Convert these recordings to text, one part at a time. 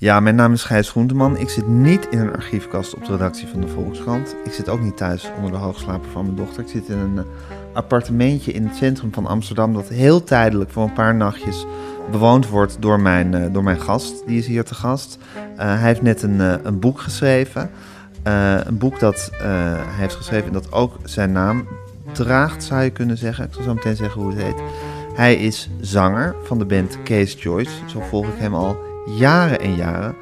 Ja, mijn naam is Gijs Groenteman. Ik zit niet in een archiefkast op de redactie van de Volkskrant. Ik zit ook niet thuis onder de hoogslaper van mijn dochter. Ik zit in een uh, appartementje in het centrum van Amsterdam... dat heel tijdelijk voor een paar nachtjes bewoond wordt door mijn, uh, door mijn gast. Die is hier te gast. Uh, hij heeft net een, een boek geschreven. een boek dat hij heeft geschreven en dat ook zijn naam draagt, zou je kunnen zeggen. Ik zal zo meteen zeggen hoe het heet. Hij is zanger van de band Case Joyce. Zo volg ik hem al jaren en jaren.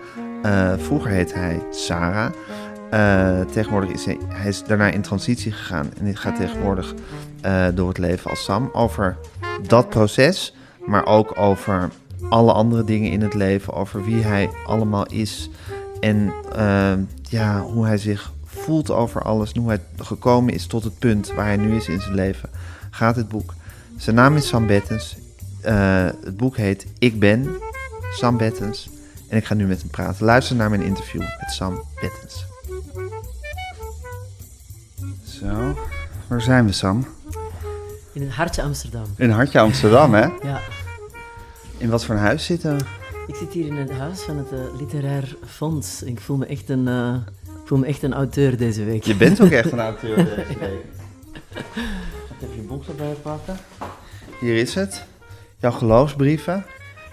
Uh, vroeger heette hij Sarah. Uh, tegenwoordig is hij, hij is daarna in transitie gegaan en gaat tegenwoordig uh, door het leven als Sam. Over dat proces, maar ook over alle andere dingen in het leven. Over wie hij allemaal is en ja, hoe hij zich voelt over alles. Hoe hij gekomen is tot het punt waar hij nu is in zijn leven. Gaat het boek. Zijn naam is Sam Bettens. het boek heet Ik Ben. Sam Bettens. En ik ga nu met hem praten. Luister naar mijn interview met Sam Bettens. Zo, waar zijn we Sam? In het hartje Amsterdam. In het hartje Amsterdam, hè? Ja. In wat voor een huis zitten we? Ik zit hier in het huis van het uh, Literair Fonds. Ik voel me echt een, uh, ik voel me echt een auteur deze week. Je bent ook echt een auteur deze week. Even je boek erbij pakken. Hier is het. Jouw geloofsbrieven.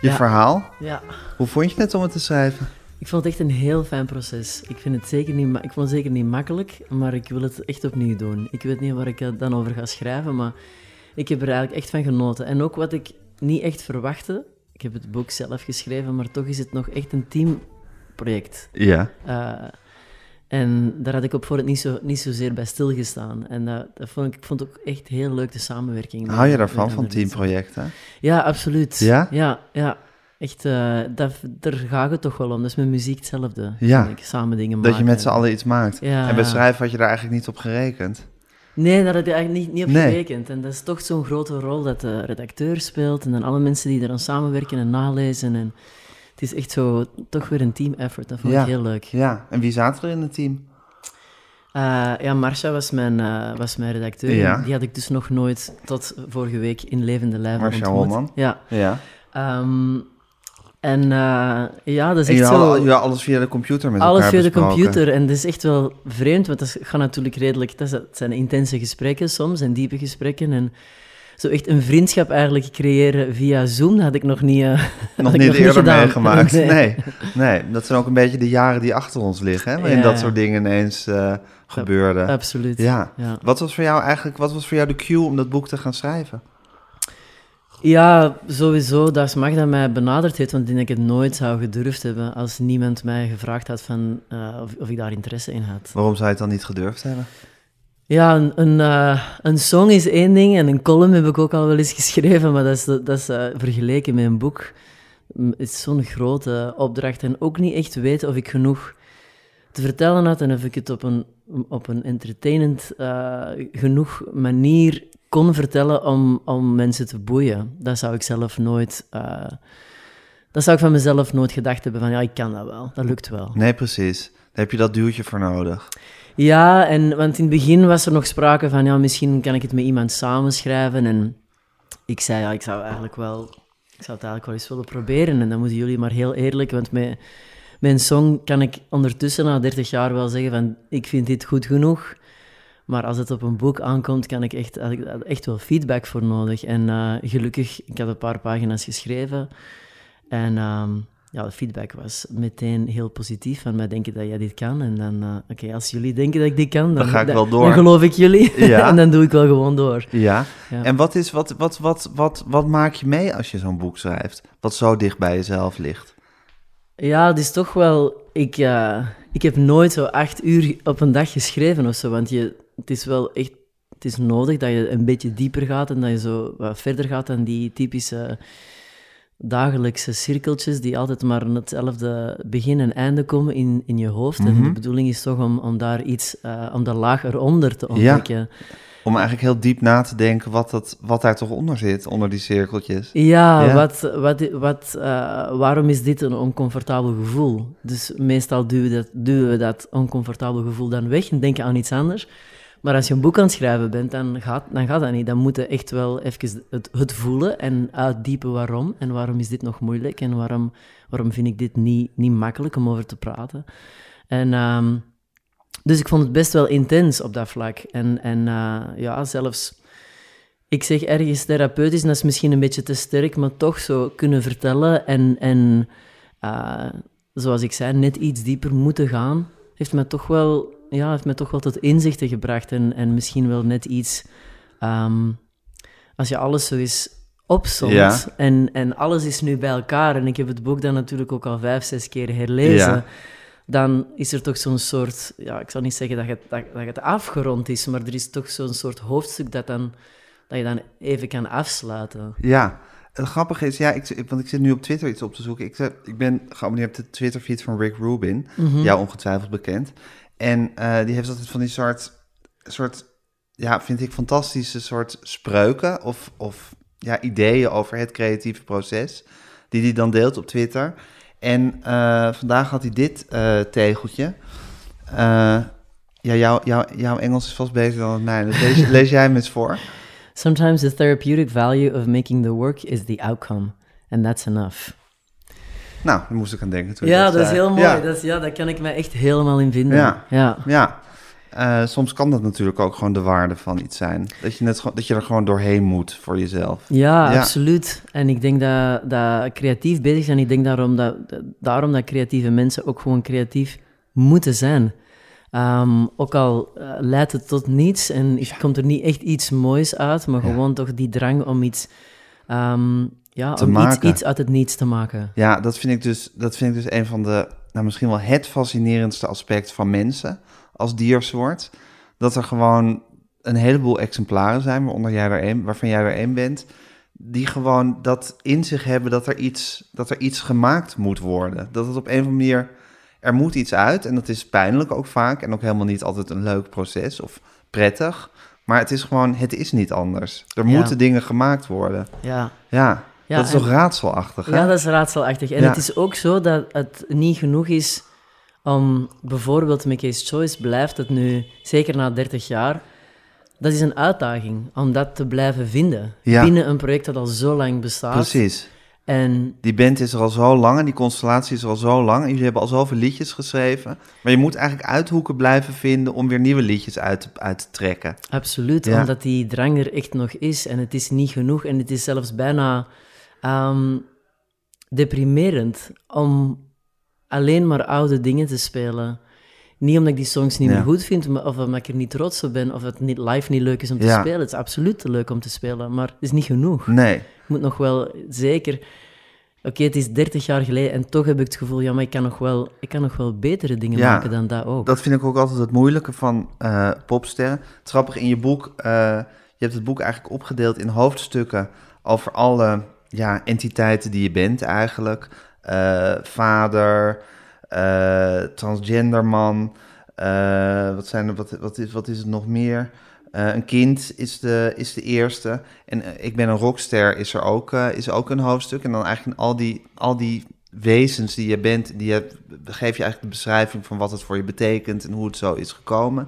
Je Ja. verhaal. Ja. Hoe vond je het om het te schrijven? Ik vond het echt een heel fijn proces. Ik, vind het zeker niet, ik vond het zeker niet makkelijk, maar ik wil het echt opnieuw doen. Ik weet niet waar ik het dan over ga schrijven, maar ik heb er eigenlijk echt van genoten. En ook wat ik niet echt verwachtte, ik heb het boek zelf geschreven, maar toch is het nog echt een teamproject. Ja. Eh, en daar had ik op voor het niet, zo, niet zozeer bij stilgestaan. En dat, dat vond ik, ik vond het ook echt heel leuk, de samenwerking. Hou je daarvan, van teamprojecten? Ja, absoluut. Ja? Ja, ja. Echt, eh, dat, daar gaat het toch wel om. Dat is met muziek hetzelfde. Ja. Ik, samen dingen maken. Dat je met z'n allen iets maakt. Ja. En bij schrijven had je daar eigenlijk niet op gerekend. Nee, daar had ik eigenlijk niet, niet op Nee. gerekend. En dat is toch zo'n grote rol dat de redacteur speelt. En dan alle mensen die eraan samenwerken en nalezen. En het is echt zo, toch weer een team effort. Dat vond Ja. ik heel leuk. Ja, en wie zaten er in het team? Eh, ja, Marcia was mijn, eh, was mijn redacteur. Ja. Die had ik dus nog nooit tot vorige week in levende lijven Marcia ontmoet. Holman. Ja. Ja. Ehm, en eh, ja, dat is echt je zo... had alles via de computer met Alles via de computer. En dat is echt wel vreemd, want dat gaat natuurlijk redelijk... Dat zijn intense gesprekken soms, en diepe gesprekken. En zo echt een vriendschap eigenlijk creëren via Zoom, dat had ik nog niet eh, Nog niet eerder gedaan. meegemaakt. Nee. Nee. nee, dat zijn ook een beetje de jaren die achter ons liggen, hè, waarin Ja. dat soort dingen ineens eh, gebeurden. Absoluut. Ja. ja. Wat was voor jou eigenlijk, wat was voor jou de cue om dat boek te gaan schrijven? Ja, sowieso, dat is Magda mij benaderd heeft, want ik denk dat ik het nooit zou gedurfd hebben als niemand mij gevraagd had van, eh, of, of ik daar interesse in had. Waarom zou je het dan niet gedurfd hebben? Ja, een, een, eh, een song is één ding en een column heb ik ook al wel eens geschreven, maar dat is, dat is eh, vergeleken met een boek is zo'n grote opdracht en ook niet echt weten of ik genoeg te vertellen had en of ik het op een, op een entertainend eh, genoeg manier kon vertellen om, om mensen te boeien. Dat zou ik zelf nooit... dat zou ik van mezelf nooit gedacht hebben van ja, ik kan dat wel, dat lukt wel. Nee, precies. Daar heb je dat duwtje voor nodig. Ja, en, want in het begin was er nog sprake van, ja, misschien kan ik het met iemand samenschrijven. En ik zei, ja, ik zou eigenlijk wel, ik zou het eigenlijk wel eens willen proberen. En dan moeten jullie maar heel eerlijk, want met, een song kan ik ondertussen na 30 jaar wel zeggen van, ik vind dit goed genoeg. Maar als het op een boek aankomt, kan ik echt, echt wel feedback voor nodig. En eh, gelukkig, ik had een paar pagina's geschreven. En ehm, ja, de feedback was meteen heel positief. Van mij denken dat jij dit kan. En dan, eh, oké, als jullie denken dat ik dit kan, dan, Dan ga ik wel door. Dan geloof ik jullie. Ja. en dan doe ik wel gewoon door. Ja. Ja. En wat, is, wat, wat, wat, wat, wat maak je mee als je zo'n boek schrijft? Wat zo dicht bij jezelf ligt? Ja, het is toch wel... Ik, eh, ik heb nooit zo acht uur op een dag geschreven of zo. Want je, het is wel echt... Het is nodig dat je een beetje dieper gaat en dat je zo wat verder gaat dan die typische dagelijkse cirkeltjes die altijd maar aan hetzelfde begin en einde komen in, in je hoofd. En Mhm. de bedoeling is toch om, om daar iets, eh, om de laag eronder te ontdekken. Om eigenlijk heel diep na te denken wat, dat, wat daar toch onder zit, onder die cirkeltjes. Ja, Ja. Wat, wat, wat, eh, waarom is dit een oncomfortabel gevoel? Dus meestal duwen we dat, duwen we dat oncomfortabel gevoel dan weg en denken aan iets anders. Maar als je een boek aan het schrijven bent, dan gaat, dan gaat dat niet. Dan moet je echt wel even het, het voelen en uitdiepen waarom. En waarom is dit nog moeilijk? En waarom, waarom vind ik dit niet, niet makkelijk om over te praten? En... ehm, dus ik vond het best wel intens op dat vlak. En, en eh, ja, zelfs, ik zeg ergens therapeutisch, en dat is misschien een beetje te sterk, maar toch zo kunnen vertellen en, en eh, zoals ik zei, net iets dieper moeten gaan, heeft mij toch wel, ja, heeft mij toch wel tot inzichten gebracht. En, en misschien wel net iets, ehm, als je alles zo eens opzomt Ja. en, en alles is nu bij elkaar, en ik heb het boek dan natuurlijk ook al vijf, zes keer herlezen Ja. dan is er toch zo'n soort, ja, ik zal niet zeggen dat het, dat, dat het afgerond is, maar er is toch zo'n soort hoofdstuk dat, dan, dat je dan even kan afsluiten. Ja, het grappige is, ja, ik, want ik zit nu op Twitter iets op te zoeken. Ik, zet- ik ben geabonneerd op de Twitter-feed van Rick Rubin, Mhm. jou ongetwijfeld bekend. En eh, die heeft altijd van die soort, soort, ja, vind ik fantastische soort spreuken of, of ja, ideeën over het creatieve proces, die hij dan deelt op Twitter. En eh, vandaag had hij dit eh, tegeltje. Ja, jouw jouw jouw Engels is vast beter dan het mijne. Dus lees, lees jij hem eens voor. Sometimes the therapeutic value of making the work is the outcome. And that's enough. Nou, daar moest ik aan denken. toen Ja, dat is heel mooi. Ja, Dat is, ja, daar kan ik mij echt helemaal in vinden. Ja. ja. ja. Eh, soms kan dat natuurlijk ook gewoon de waarde van iets zijn. Dat je, net, dat je er gewoon doorheen moet voor jezelf. Ja, Ja. absoluut. En ik denk dat, dat creatief bezig zijn, ik denk daarom dat, daarom dat creatieve mensen ook gewoon creatief moeten zijn. Ehm, ook al eh, leidt het tot niets en is- komt er niet echt iets moois uit, maar Ja. gewoon toch die drang om iets, ehm, ja, Te om iets, uit het niets te maken. Ja, dat vind ik dus, dat vind ik dus een van de, nou misschien wel het fascinerendste aspect van mensen als diersoort. Dat er gewoon een heleboel exemplaren zijn, waaronder jij er een, waarvan jij er één bent, die gewoon dat in zich hebben dat er, iets, dat er iets gemaakt moet worden. Dat het op een of andere manier, er moet iets uit en dat is pijnlijk ook vaak en ook helemaal niet altijd een leuk proces of prettig. Maar het is gewoon, het is niet anders. Er Ja. moeten dingen gemaakt worden. Ja, Ja, Ja, dat is en- toch raadselachtig, hè? ja dat is raadselachtig. En Ja. het is ook zo dat het niet genoeg is om bijvoorbeeld met Case Choice blijft het nu, zeker na 30 jaar, dat is een uitdaging om dat te blijven vinden. Ja. Binnen een project dat al zo lang bestaat. Precies. En Die band is er al zo lang en die constellatie is er al zo lang. En jullie hebben al zoveel liedjes geschreven. Maar je moet eigenlijk uithoeken blijven vinden om weer nieuwe liedjes uit, te- uit te trekken. absoluut, Ja. omdat die drang er echt nog is. En het is niet genoeg. En het is zelfs bijna ehm, deprimerend om alleen maar oude dingen te spelen. Niet omdat ik die songs niet Ja. meer goed vind, maar, of omdat ik er niet trots op ben, of het niet, live niet leuk is om te Ja. spelen. Het is absoluut leuk om te spelen, maar het is niet genoeg. Nee. Ik moet nog wel zeker... Oké, het is 30 jaar geleden en toch heb ik het gevoel, ja, maar ik kan nog wel, ik kan nog wel betere dingen Ja, maken dan dat ook. Dat vind ik ook altijd het moeilijke van eh, popsterren. Het grappig, in je boek, eh, je hebt het boek eigenlijk opgedeeld in hoofdstukken over alle ja, entiteiten die je bent eigenlijk. Eh, vader, eh, transgenderman, eh, wat, zijn er, wat, wat, is, wat is het nog meer? Een kind is de, is de eerste. En ik ben een rockster is er ook, is ook een hoofdstuk. En dan eigenlijk al die, al die wezens die je bent, die je, geef je eigenlijk de beschrijving van wat het voor je betekent en hoe het zo is gekomen.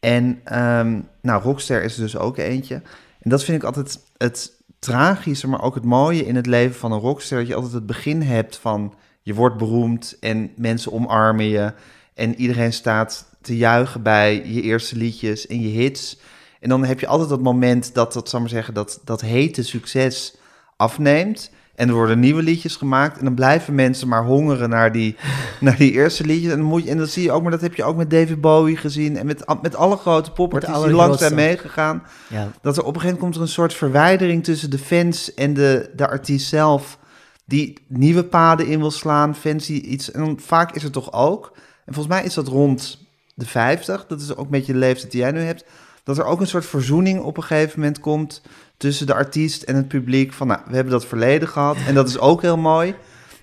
En ehm, nou, Rockster is er dus ook eentje. En dat vind ik altijd het tragische, maar ook het mooie in het leven van een rockster. Dat je altijd het begin hebt van je wordt beroemd en mensen omarmen je. En iedereen staat te juichen bij je eerste liedjes en je hits. En dan heb je altijd dat moment dat, dat, zal maar zeggen, dat, dat hete succes afneemt. En er worden nieuwe liedjes gemaakt. En dan blijven mensen maar hongeren naar die, naar die eerste liedjes. En dan, moet je, en dat zie je ook, maar dat heb je ook met David Bowie gezien. En met, met alle grote popartiesten die langs zijn meegegaan. Ja. Dat er op een gegeven moment komt er een soort verwijdering tussen de fans en de, de artiest zelf. Die nieuwe paden in wil slaan. Fans die iets. En dan vaak is het toch ook. En volgens mij is dat rond de 50. Dat is ook beetje de leeftijd die jij nu hebt. Dat er ook een soort verzoening op een gegeven moment komt tussen de artiest en het publiek. Van nou, we hebben dat verleden gehad. En dat is ook heel mooi.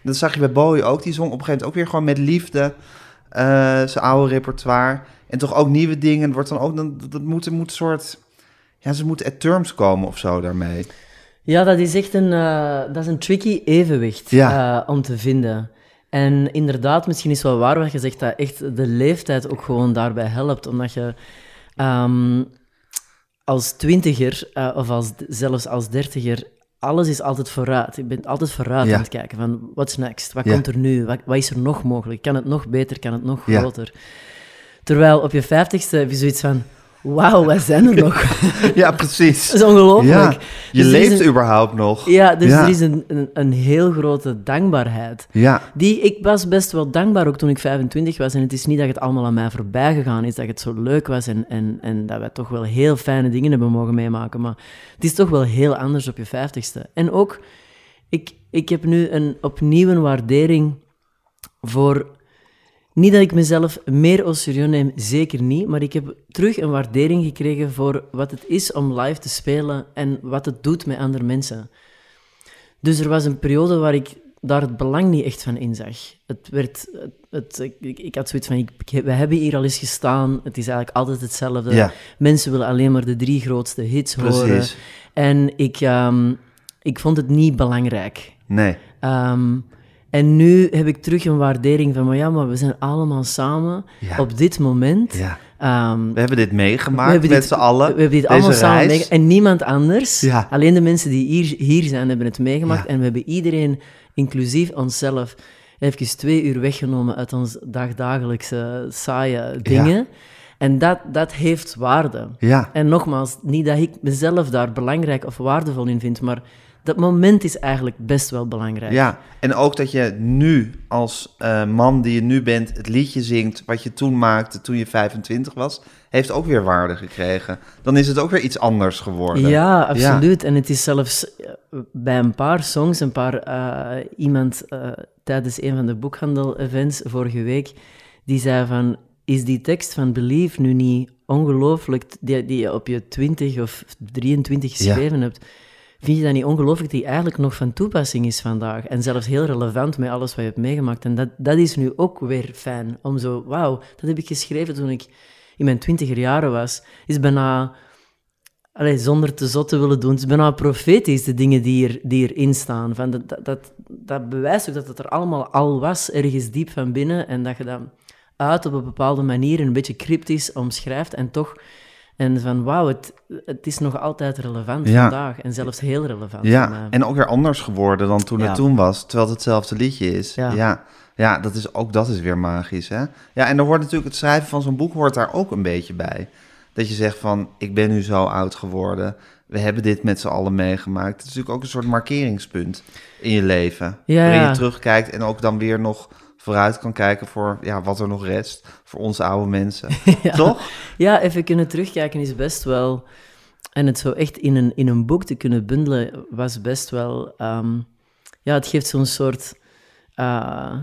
Dat zag je bij Bowie ook. Die zong op een gegeven moment ook weer gewoon met liefde eh, zijn oude repertoire. En toch ook nieuwe dingen. Wordt dan ook, dan, dat moet, moet een soort... Ja, ze moeten at terms komen of zo daarmee. Ja, dat is echt een, eh, dat is een tricky evenwicht Ja. eh, om te vinden. En inderdaad, misschien is wel waar wat je zegt, dat echt de leeftijd ook gewoon daarbij helpt. Omdat je, Ehm, als twintiger eh, of als, zelfs als dertiger, alles is altijd vooruit. Je bent altijd vooruit Ja. aan het kijken van what's next? Wat Ja. komt er nu? Wat, wat is er nog mogelijk? Kan het nog beter? Kan het nog groter? Terwijl op je vijftigste heb je zoiets van wauw, wat zijn er nog? Ja, precies. Dat is ongelooflijk. Ja, je Dus is leeft een- überhaupt nog. Ja, dus Ja. er is een, een, een heel grote dankbaarheid. Ja, Die, ik was best wel dankbaar ook toen ik 25 was. En het is niet dat het allemaal aan mij voorbij gegaan is, dat het zo leuk was en, en, en dat wij toch wel heel fijne dingen hebben mogen meemaken. Maar het is toch wel heel anders op je 50ste. En ook, ik, ik heb nu een, opnieuw een waardering voor. Niet dat ik mezelf meer au serieus neem, zeker niet. Maar ik heb terug een waardering gekregen voor wat het is om live te spelen en wat het doet met andere mensen. Dus er was een periode waar ik daar het belang niet echt van inzag. Het werd, het, het- ik, ik had zoiets van, ik, we hebben hier al eens gestaan, het is eigenlijk altijd hetzelfde. ja, Mensen willen alleen maar de drie grootste hits horen. precies. En ik, ehm, ik vond het niet belangrijk. Nee, Ehm, en nu heb ik terug een waardering van, maar ja, maar we zijn allemaal samen Ja. op dit moment. ja. Ehm, We hebben dit meegemaakt hebben met z'n allen. We hebben dit allemaal samen meegemaakt. En niemand anders. Ja. Alleen de mensen die hier, hier zijn, hebben het meegemaakt. En we hebben iedereen, inclusief onszelf, even twee uur weggenomen uit ons dagdagelijkse saaie dingen. En dat, dat heeft waarde. Ja, En nogmaals, niet dat ik mezelf daar belangrijk of waardevol in vind, maar dat moment is eigenlijk best wel belangrijk. ja. En ook dat je nu als eh, man die je nu bent het liedje zingt wat je toen maakte toen je 25 was, heeft ook weer waarde gekregen. Dan is het ook weer iets anders geworden. Ja, absoluut. En het is zelfs eh, bij een paar songs, een paar, eh, iemand tijdens een van de boekhandel-events vorige week, die zei van, is die tekst van Believe nu niet ongelooflijk, die, die je op je 20 of 23 Ja. geschreven hebt, vind je dat niet ongelooflijk die eigenlijk nog van toepassing is vandaag? En zelfs heel relevant met alles wat je hebt meegemaakt. En dat, dat is nu ook weer fijn, om zo, wauw, dat heb ik geschreven toen ik in mijn twintiger jaren was. Is bijna Allee, zonder te zot te willen doen. Is bijna profetisch, de dingen die, er, die erin staan. Van dat, dat, dat, dat bewijst ook dat het er allemaal al was, ergens diep van binnen. En dat je dat uit op een bepaalde manier, een beetje cryptisch omschrijft. En toch, en van wauw, het, het is nog altijd relevant Ja. vandaag. En zelfs heel relevant. Ja, en ook weer anders geworden dan toen Ja. het toen was, terwijl het hetzelfde liedje is. Ja, Ja. ja, dat is, ook dat is weer magisch, hè? Ja, en er hoort natuurlijk het schrijven van zo'n boek hoort daar ook een beetje bij. Dat je zegt van, ik ben nu zo oud geworden, we hebben dit met z'n allen meegemaakt. Het is natuurlijk ook een soort markeringspunt in je leven. Ja, waarin je terugkijkt en ook dan weer nog vooruit kan kijken voor ja, wat er nog rest, voor onze oude mensen. Ja. Toch? Ja, even kunnen terugkijken is best wel... En het zo echt in een, in een boek te kunnen bundelen was best wel... ehm, ja, het geeft zo'n soort... eh,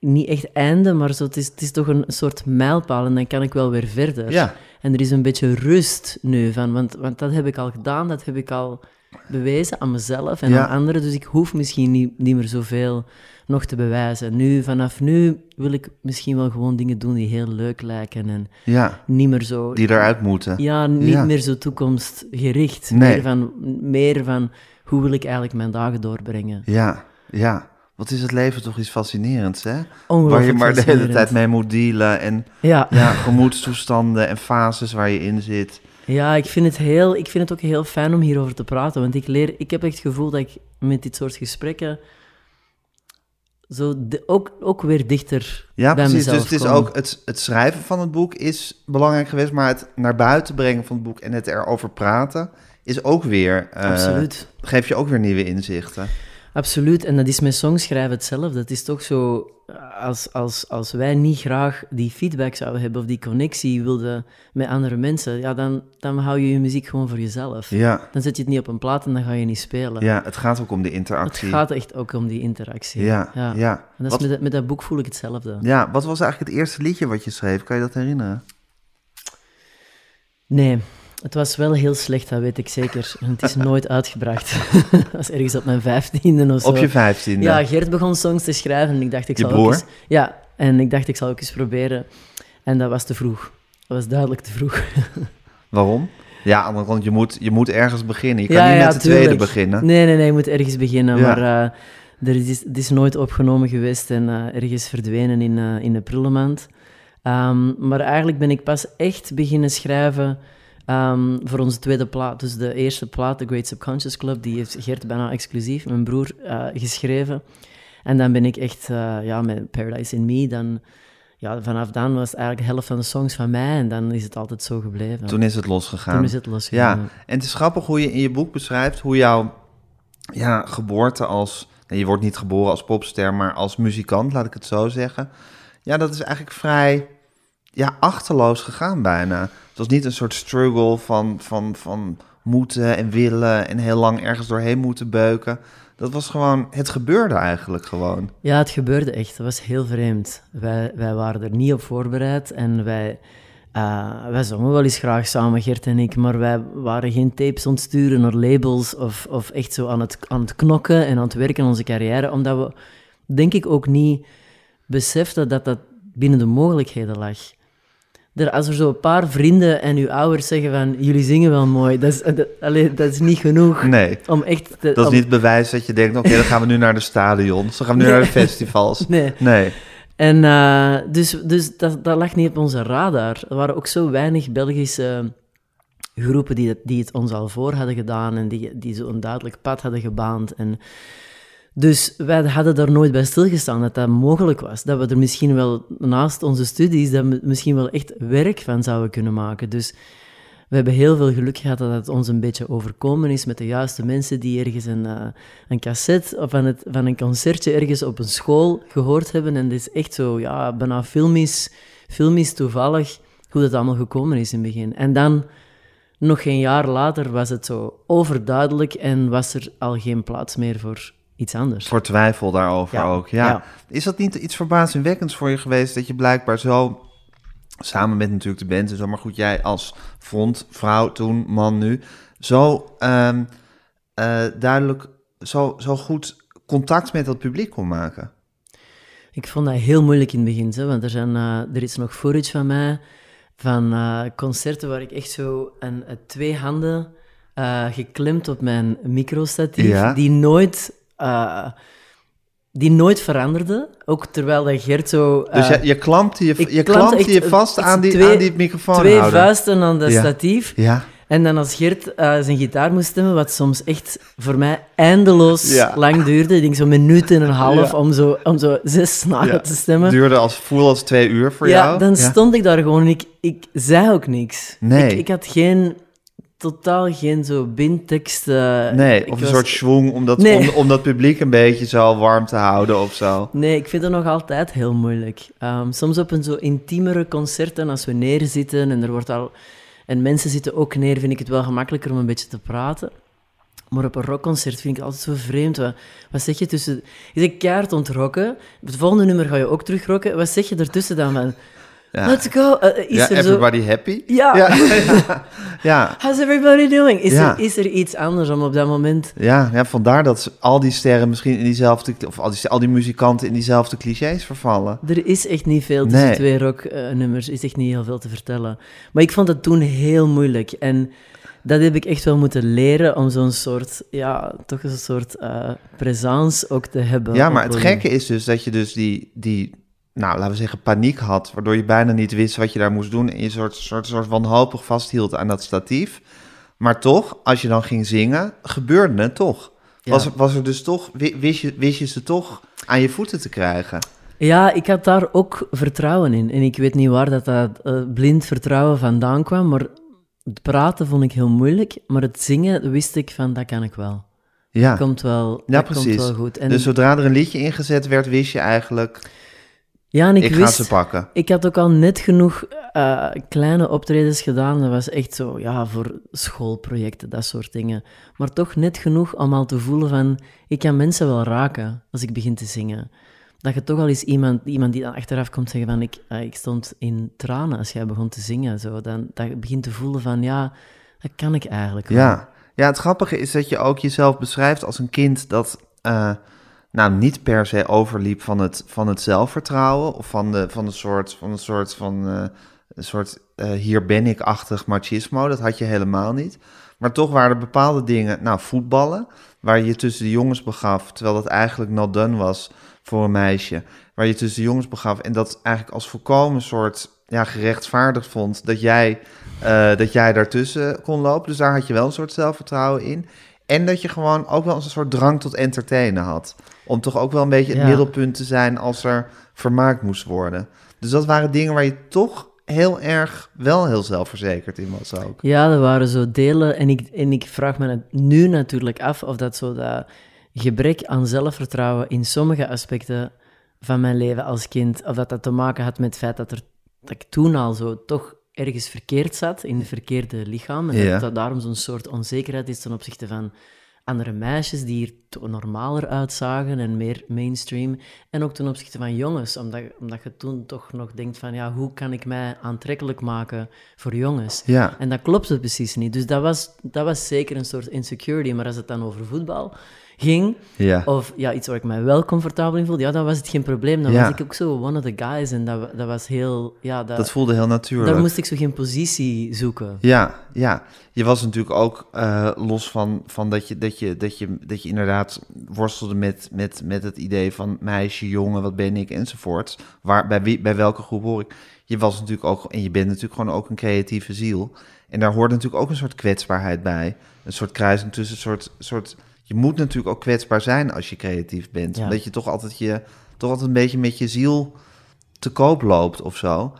niet echt einde, maar zo, het, is, het is toch een soort mijlpaal en dan kan ik wel weer verder. Ja, En er is een beetje rust nu van, want, want dat heb ik al gedaan, dat heb ik al bewezen aan mezelf en Ja. aan anderen, dus ik hoef misschien niet, niet meer zoveel nog te bewijzen. Nu, vanaf nu wil ik misschien wel gewoon dingen doen die heel leuk lijken en ja, niet meer zo... die eruit moeten. Ja, niet Ja. meer zo toekomstgericht. Nee. Meer, van, meer van, hoe wil ik eigenlijk mijn dagen doorbrengen? Ja, ja. Wat is het leven toch iets fascinerends, hè? Waar je maar de hele tijd mee moet dealen. En Ja. ja, gemoedstoestanden en fases waar je in zit. Ja, ik vind, het heel, ik vind het ook heel fijn om hierover te praten, want ik, leer, ik heb echt het gevoel dat ik met dit soort gesprekken zo de- ook, ook weer dichter Ja, bij precies. mezelf Dus het is ook het, het schrijven van het boek is belangrijk geweest, maar het naar buiten brengen van het boek en het erover praten is ook weer. eh, Absoluut. Geeft je ook weer nieuwe inzichten. Absoluut, en dat is met songschrijven hetzelfde. Het is toch zo, als, als, als wij niet graag die feedback zouden hebben of die connectie wilden met andere mensen, ja, dan, dan hou je je muziek gewoon voor jezelf. Ja, Dan zet je het niet op een plaat en dan ga je niet spelen. ja, het gaat ook om de Het interactie. gaat echt ook om die interactie. Ja, ja. ja. En dat is met, met dat boek voel ik hetzelfde. ja, wat was eigenlijk het eerste liedje wat je schreef? Kan je dat herinneren? Nee, het was wel heel slecht, dat weet ik zeker. Het is nooit uitgebracht. dat was ergens op mijn vijftiende of zo. Op je vijftiende? Ja, Gert begon songs te schrijven en ik dacht, ik Je zal broer? ook eens... Ja, en ik dacht, ik zal ook eens proberen. En dat was te vroeg. Dat was duidelijk te vroeg. Waarom? Ja, aan de andere kant, je moet, je moet ergens beginnen. Je kan Ja, niet ja, met de tweede beginnen. Nee, nee, nee, je moet ergens beginnen. Ja. Maar eh, er is, het is nooit opgenomen geweest en eh, ergens verdwenen in, eh, in de prullenmand. Ehm, maar eigenlijk ben ik pas echt beginnen schrijven ehm, voor onze tweede plaat. Dus de eerste plaat, The Great Subconscious Club, die heeft Gert bijna exclusief, mijn broer, uh, geschreven. En dan ben ik echt, uh, ja, met Paradise in Me, dan... Ja, vanaf dan was het eigenlijk de helft van de songs van mij en dan is het altijd zo gebleven. Toen is het losgegaan. Toen is het losgegaan. Ja, en het is grappig hoe je in je boek beschrijft hoe jouw ja, geboorte als... je wordt niet geboren als popster, maar als muzikant, laat ik het zo zeggen. Ja, dat is eigenlijk vrij ja, achterloos gegaan bijna. Het was niet een soort struggle van, van, van moeten en willen en heel lang ergens doorheen moeten beuken. Dat was gewoon, het gebeurde eigenlijk gewoon. Ja, het gebeurde echt. Dat was heel vreemd. Wij, wij waren er niet op voorbereid en wij, uh, wij zongen wel eens graag samen, Gert en ik, maar wij waren geen tapes ontsturen naar labels of, of echt zo aan het, aan het knokken en aan het werken in onze carrière, omdat we, denk ik, ook niet beseften dat dat binnen de mogelijkheden lag er, als er zo een paar vrienden en uw ouders zeggen van jullie zingen wel mooi, dat is, dat, dat is niet genoeg. Nee, om echt dat is niet bewijs dat je denkt, oké, dan gaan we nu naar de stadions, dan gaan we nu naar de festivals. Nee. nee. En uh, dus, dus dat, dat lag niet op onze radar. Er waren ook zo weinig Belgische groepen die het, die het ons al voor hadden gedaan en die, die zo'n duidelijk pad hadden gebaand. En dus wij hadden daar nooit bij stilgestaan dat dat mogelijk was. Dat we er misschien wel naast onze studies, dat we misschien wel echt werk van zouden kunnen maken. Dus we hebben heel veel geluk gehad dat het ons een beetje overkomen is met de juiste mensen die ergens een, uh, een cassette of van, het, van een concertje ergens op een school gehoord hebben. En het is echt zo, ja, bijna filmisch, filmisch toevallig hoe dat allemaal gekomen is in het begin. En dan, nog geen jaar later, was het zo overduidelijk en was er al geen plaats meer voor iets anders. Voor twijfel daarover ook, ja. ja. Is dat niet iets verbazingwekkends voor je geweest dat je blijkbaar zo, samen met natuurlijk de band en zo, maar goed, jij als front, vrouw toen, man nu, zo um, uh, duidelijk, zo, zo goed contact met dat publiek kon maken? Ik vond dat heel moeilijk in het begin, hè, want er, zijn, uh, er is nog footage van mij, van uh, concerten waar ik echt zo een, twee handen... geklemd op mijn microstatief, ja. die nooit uh, die nooit veranderde. Ook terwijl dat Gert zo... Uh, dus je, je klampte je, je, klampte je vast aan die, twee, aan die microfoon Twee vuisten aan de statief. Ja. En dan als Gert uh, zijn gitaar moest stemmen, wat soms echt voor mij eindeloos ja. lang duurde. Ik denk zo'n minuut en een half om, zo, om zo zes snaren te stemmen. Duurde als, voel als twee uur voor jou. Ja, dan stond ik daar gewoon en ik, ik zei ook niks. Nee. Ik, ik had geen totaal geen zo bindtekst. Uh, nee, of een soort schwung om dat, om, om, dat publiek een beetje zo warm te houden of zo. Nee, ik vind het nog altijd heel moeilijk. Um, soms op een zo intiemere concerten, als we neerzitten en er wordt al... En mensen zitten ook neer, vind ik het wel gemakkelijker om een beetje te praten. Maar op een rockconcert vind ik het altijd zo vreemd. Wat, wat zeg je tussen... Je zegt kaart ontrokken. Het volgende nummer ga je ook terugrokken. Wat zeg je ertussen dan van... Let's go. Uh, is ja, er everybody happy? Ja. Ja. How's everybody doing? Is, er, is er iets anders om op dat moment? Ja, ja, vandaar dat al die sterren misschien in diezelfde... Of al die, al die muzikanten in diezelfde clichés vervallen. Er is echt niet veel tussen nee. twee rocknummers. is echt niet heel veel te vertellen. Maar ik vond het toen heel moeilijk. En dat heb ik echt wel moeten leren om zo'n soort, ja, toch een soort uh, ook te hebben. Ja, maar het gekke is dus dat je dus die... die nou, laten we zeggen, paniek had, waardoor je bijna niet wist wat je daar moest doen en je soort, soort, soort wanhopig vasthield aan dat statief. Maar toch, als je dan ging zingen, gebeurde het toch. Was, was er dus toch, wist je, wist je ze toch aan je voeten te krijgen? Ja, ik had daar ook vertrouwen in. En ik weet niet waar dat, dat uh, blind vertrouwen vandaan kwam, maar het praten vond ik heel moeilijk. Maar het zingen wist ik van, dat kan ik wel. Ja, dat komt wel, ja, dat precies. Komt wel goed. En dus zodra er een liedje ingezet werd, wist je eigenlijk... Ja, en ik, ik wist, ga ze pakken. Ik had ook al net genoeg uh, kleine optredens gedaan. Dat was echt zo, ja, voor schoolprojecten, dat soort dingen. Maar toch net genoeg om al te voelen van, ik kan mensen wel raken als ik begin te zingen. Dat je toch al eens iemand, iemand die dan achteraf komt zeggen van, ik, uh, ik stond in tranen als jij begon te zingen. Zo. Dan, dat je begint te voelen van, ja, dat kan ik eigenlijk wel. Ja. ja, het grappige is dat je ook jezelf beschrijft als een kind dat... Uh, nou, niet per se overliep van het, van het zelfvertrouwen of van, de, van een soort van, een soort, van uh, een soort uh, hier ben ik-achtig machismo. Dat had je helemaal niet. Maar toch waren er bepaalde dingen, nou, voetballen, waar je je tussen de jongens begaf, terwijl dat eigenlijk not done was voor een meisje. waar je tussen de jongens begaf. En dat eigenlijk als volkomen soort ja, gerechtvaardigd vond dat jij, eh, dat jij daartussen kon lopen. Dus daar had je wel een soort zelfvertrouwen in. En dat je gewoon ook wel een soort drang tot entertainen had. Om toch ook wel een beetje het Ja. middelpunt te zijn als er vermaakt moest worden. Dus dat waren dingen waar je toch heel erg wel heel zelfverzekerd in was ook. Ja, er waren zo delen. En ik, en ik vraag me het nu natuurlijk af of dat zo dat gebrek aan zelfvertrouwen in sommige aspecten van mijn leven als kind, of dat dat te maken had met het feit dat, er, dat ik toen al zo toch ergens verkeerd zat, in het verkeerde lichaam. En Ja. dat dat daarom zo'n soort onzekerheid is ten opzichte van andere meisjes die er normaler uitzagen en meer mainstream. En ook ten opzichte van jongens, omdat, omdat je toen toch nog denkt van, ja, hoe kan ik mij aantrekkelijk maken voor jongens? Ja, En dat klopte precies niet. Dus dat was, dat was zeker een soort insecurity. Maar als het dan over voetbal ging, ja. of ja, iets waar ik mij wel comfortabel in voelde, ja, dan was het geen probleem. Dan Ja. was ik ook zo one of the guys. En dat, dat was heel... Ja, dat, dat voelde heel natuurlijk. daar moest ik zo geen positie zoeken. Ja, ja. Je was natuurlijk ook eh, los van, van dat, je, dat, je, dat, je, dat je inderdaad worstelde met, met, met het idee van meisje, jongen, wat ben ik enzovoort. Waar, bij, wie, bij welke groep hoor ik? Je was natuurlijk ook, en je bent natuurlijk gewoon ook een creatieve ziel. En daar hoort natuurlijk ook een soort kwetsbaarheid bij. Een soort kruising tussen een soort, soort. Je moet natuurlijk ook kwetsbaar zijn als je creatief bent. Ja. Omdat je toch altijd je, toch altijd een beetje met je ziel te koop loopt of zo.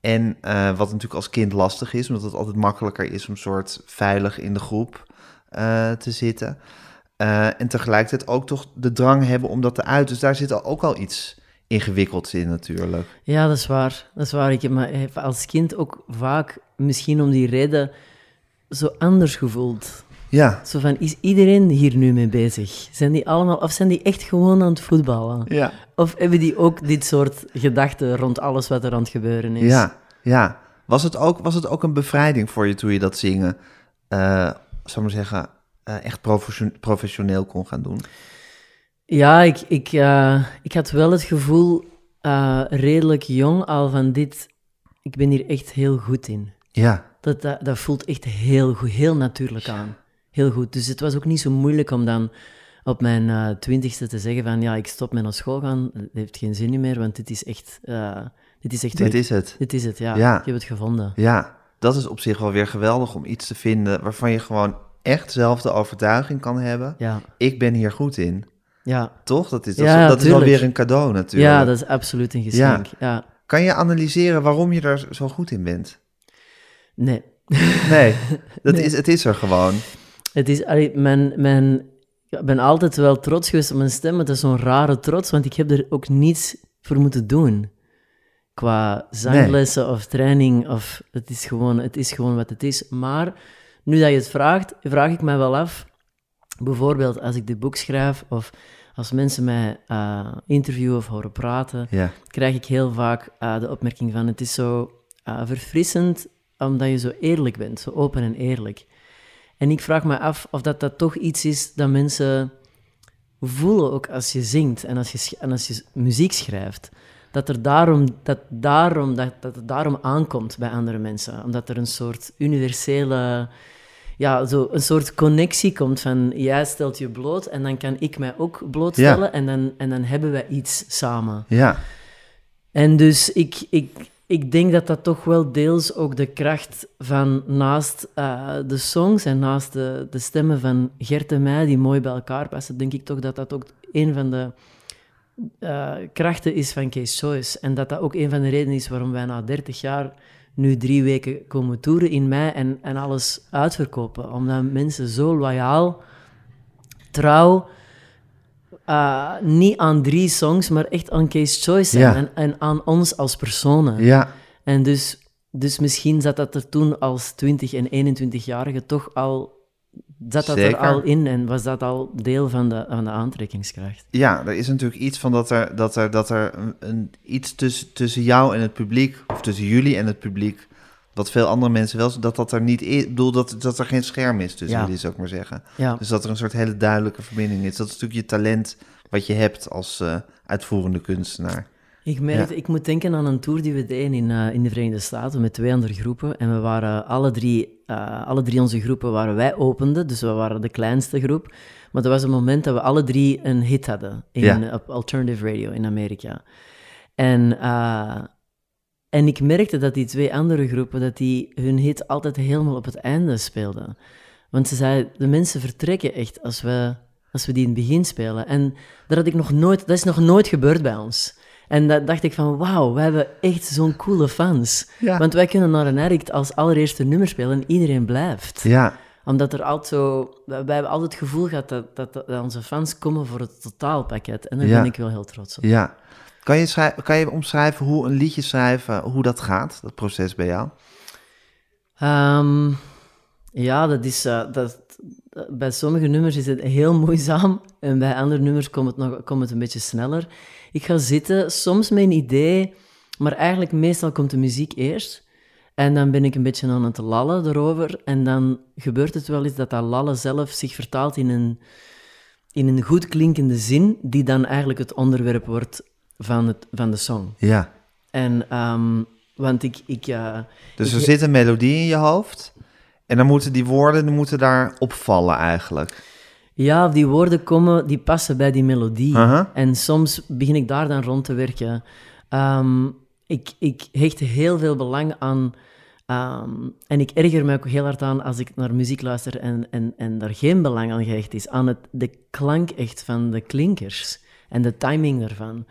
En eh, wat natuurlijk als kind lastig is, omdat het altijd makkelijker is om soort veilig in de groep eh, te zitten. Eh, en tegelijkertijd ook toch de drang hebben om dat te uiten. Dus daar zit al- ook al iets ingewikkelds in natuurlijk. Ja, dat is waar. Dat is waar. Ik heb als kind ook vaak, misschien om die reden, zo anders gevoeld. Ja, Zo van, is iedereen hier nu mee bezig? Zijn die allemaal, of zijn die echt gewoon aan het voetballen? ja, Of hebben die ook dit soort gedachten rond alles wat er aan het gebeuren is? ja, ja. Was het, ook, was het ook een bevrijding voor je toen je dat zingen, eh zou ik maar zeggen, eh, echt profession- professioneel kon gaan doen? Ja, ik, ik, eh, ik had wel het gevoel, eh, redelijk jong al, van dit... Ik ben hier echt heel goed in. Ja, Dat, dat, dat voelt echt heel goed, heel natuurlijk aan. Heel goed. Dus het was ook niet zo moeilijk om dan op mijn twintigste te zeggen van ja, ik stop met naar school gaan. Dat heeft geen zin meer, want dit is echt... dit is echt... dit is het. Dit is het, ja. Ja. Ik heb het gevonden. Ja, dat is op zich wel weer geweldig om iets te vinden waarvan je gewoon echt zelf de overtuiging kan hebben. Ja, Ik ben hier goed in. ja. Toch? Dat is, dat Ja, is, dat is tuurlijk. alweer een cadeau natuurlijk. ja dat is absoluut een geschenk. Ja. Kan je analyseren waarom je er zo goed in bent? Nee. Nee, dat Nee. Is, het is er gewoon. Het is, mijn, mijn, ik ben altijd wel trots geweest op mijn stem, maar dat is zo'n rare trots, want ik heb er ook niets voor moeten doen. Qua zanglessen of training, of het is, gewoon, het is gewoon wat het is. Maar nu dat je het vraagt, vraag ik me wel af, bijvoorbeeld als ik dit boek schrijf, of als mensen mij eh, interviewen of horen praten, Ja, krijg ik heel vaak eh, de opmerking van het is zo eh, verfrissend omdat je zo eerlijk bent, zo open en eerlijk. En ik vraag me af of dat, dat toch iets is dat mensen voelen ook als je zingt en als je, en als je muziek schrijft. Dat, er daarom, dat, daarom, dat, dat het daarom aankomt bij andere mensen. Omdat er een soort universele, ja, zo een soort connectie komt van jij stelt je bloot en dan kan ik mij ook blootstellen en, dan, en dan hebben wij iets samen. ja, En dus ik, ik, ik denk dat dat toch wel deels ook de kracht van naast eh, de songs en naast de, de stemmen van Gert en mij, die mooi bij elkaar passen, denk ik toch dat dat ook een van de eh, krachten is van Case Choice. En dat dat ook een van de redenen is waarom wij na 30 jaar nu drie weken komen toeren in mei en, en alles uitverkopen. Omdat mensen zo loyaal, trouw, eh, niet aan drie songs, maar echt aan Case Choice zijn. Ja. En, en aan ons als personen. ja, En dus, dus misschien zat dat er toen als 20- en 21-jarige toch al... Zat dat Zeker. er al in en was dat al deel van de, van de aantrekkingskracht? ja. Er is natuurlijk iets van dat er, dat er, dat er een, een- iets tussen, tussen jou en het publiek, of tussen jullie en het publiek, wat veel andere mensen wel, dat dat er niet is. Ik bedoel, dat, dat er geen scherm is tussen Ja. jullie, zou ik maar zeggen. Ja, Dus dat er een soort hele duidelijke verbinding is. Dat is natuurlijk je talent wat je hebt als eh, uitvoerende kunstenaar. Ik merkte, Ja. ik moet denken aan een tour die we deden in, eh, in de Verenigde Staten met twee andere groepen. En we waren alle drie, eh, alle drie onze groepen waren wij openden, dus we waren de kleinste groep. Maar er was een moment dat we alle drie een hit hadden in, Ja. op alternative radio in Amerika. En, eh, en ik merkte dat die twee andere groepen, dat die hun hit altijd helemaal op het einde speelden. Want ze zeiden, de mensen vertrekken echt als we, als we die in het begin spelen. En dat, had ik nog nooit, dat is nog nooit gebeurd bij ons. En dat dacht ik van, wauw, we hebben echt zo'n coole fans. Ja. Want wij kunnen naar een addict als allereerste nummer spelen en iedereen blijft. Ja, Omdat er altijd zo... Wij hebben altijd het gevoel gehad dat, dat, dat onze fans komen voor het totaalpakket. En daar Ja. ben ik wel heel trots op. ja. Kan je, kan je omschrijven hoe een liedje schrijven, hoe dat gaat, dat proces bij jou? Ehm, ja, dat is... eh, dat, bij sommige nummers is het heel moeizaam en bij andere nummers komt het, nog, komt het een beetje sneller. Ik ga zitten, soms met een idee, maar eigenlijk meestal komt de muziek eerst. En dan ben ik een beetje aan het lallen erover. En dan gebeurt het wel eens dat dat lallen zelf zich vertaalt in een, in een goed klinkende zin, die dan eigenlijk het onderwerp wordt van, het, van de song. Ja. En, ehm, want ik... ik eh, Dus er ik- zit een melodie in je hoofd en dan moeten die woorden die moeten daar opvallen eigenlijk. Ja, die woorden komen, die passen bij die melodie. En soms begin ik daar dan rond te werken. Ehm, ik, ik hecht heel veel belang aan... ehm, en ik erger me ook heel hard aan als ik naar muziek luister en, en, en daar geen belang aan gehecht is. Aan het, de klank echt van de klinkers en de timing daarvan.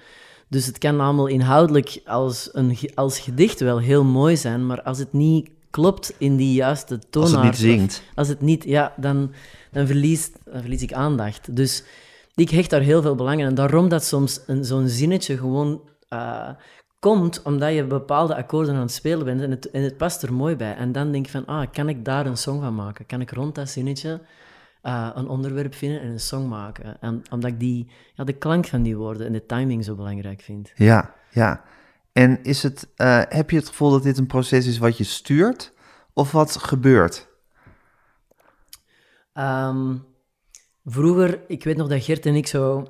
Dus het kan allemaal inhoudelijk als, een, als gedicht wel heel mooi zijn, maar als het niet klopt in die juiste toonaard... Als het niet zingt. als het niet, ja, dan, dan, verliest, dan verlies ik aandacht. Dus ik hecht daar heel veel belang aan. En daarom dat soms zo'n zinnetje gewoon eh, komt, omdat je bepaalde akkoorden aan het spelen bent en het, het past er mooi bij. En dan denk ik van, ah, kan ik daar een song van maken? Kan ik rond dat zinnetje eh, een onderwerp vinden en een song maken? En, omdat ik die, ja, de klank van die woorden en de timing zo belangrijk vind. Ja, ja. En is het, eh, heb je het gevoel dat dit een proces is wat je stuurt of wat gebeurt? Ehm, vroeger, ik weet nog dat Gert en ik zo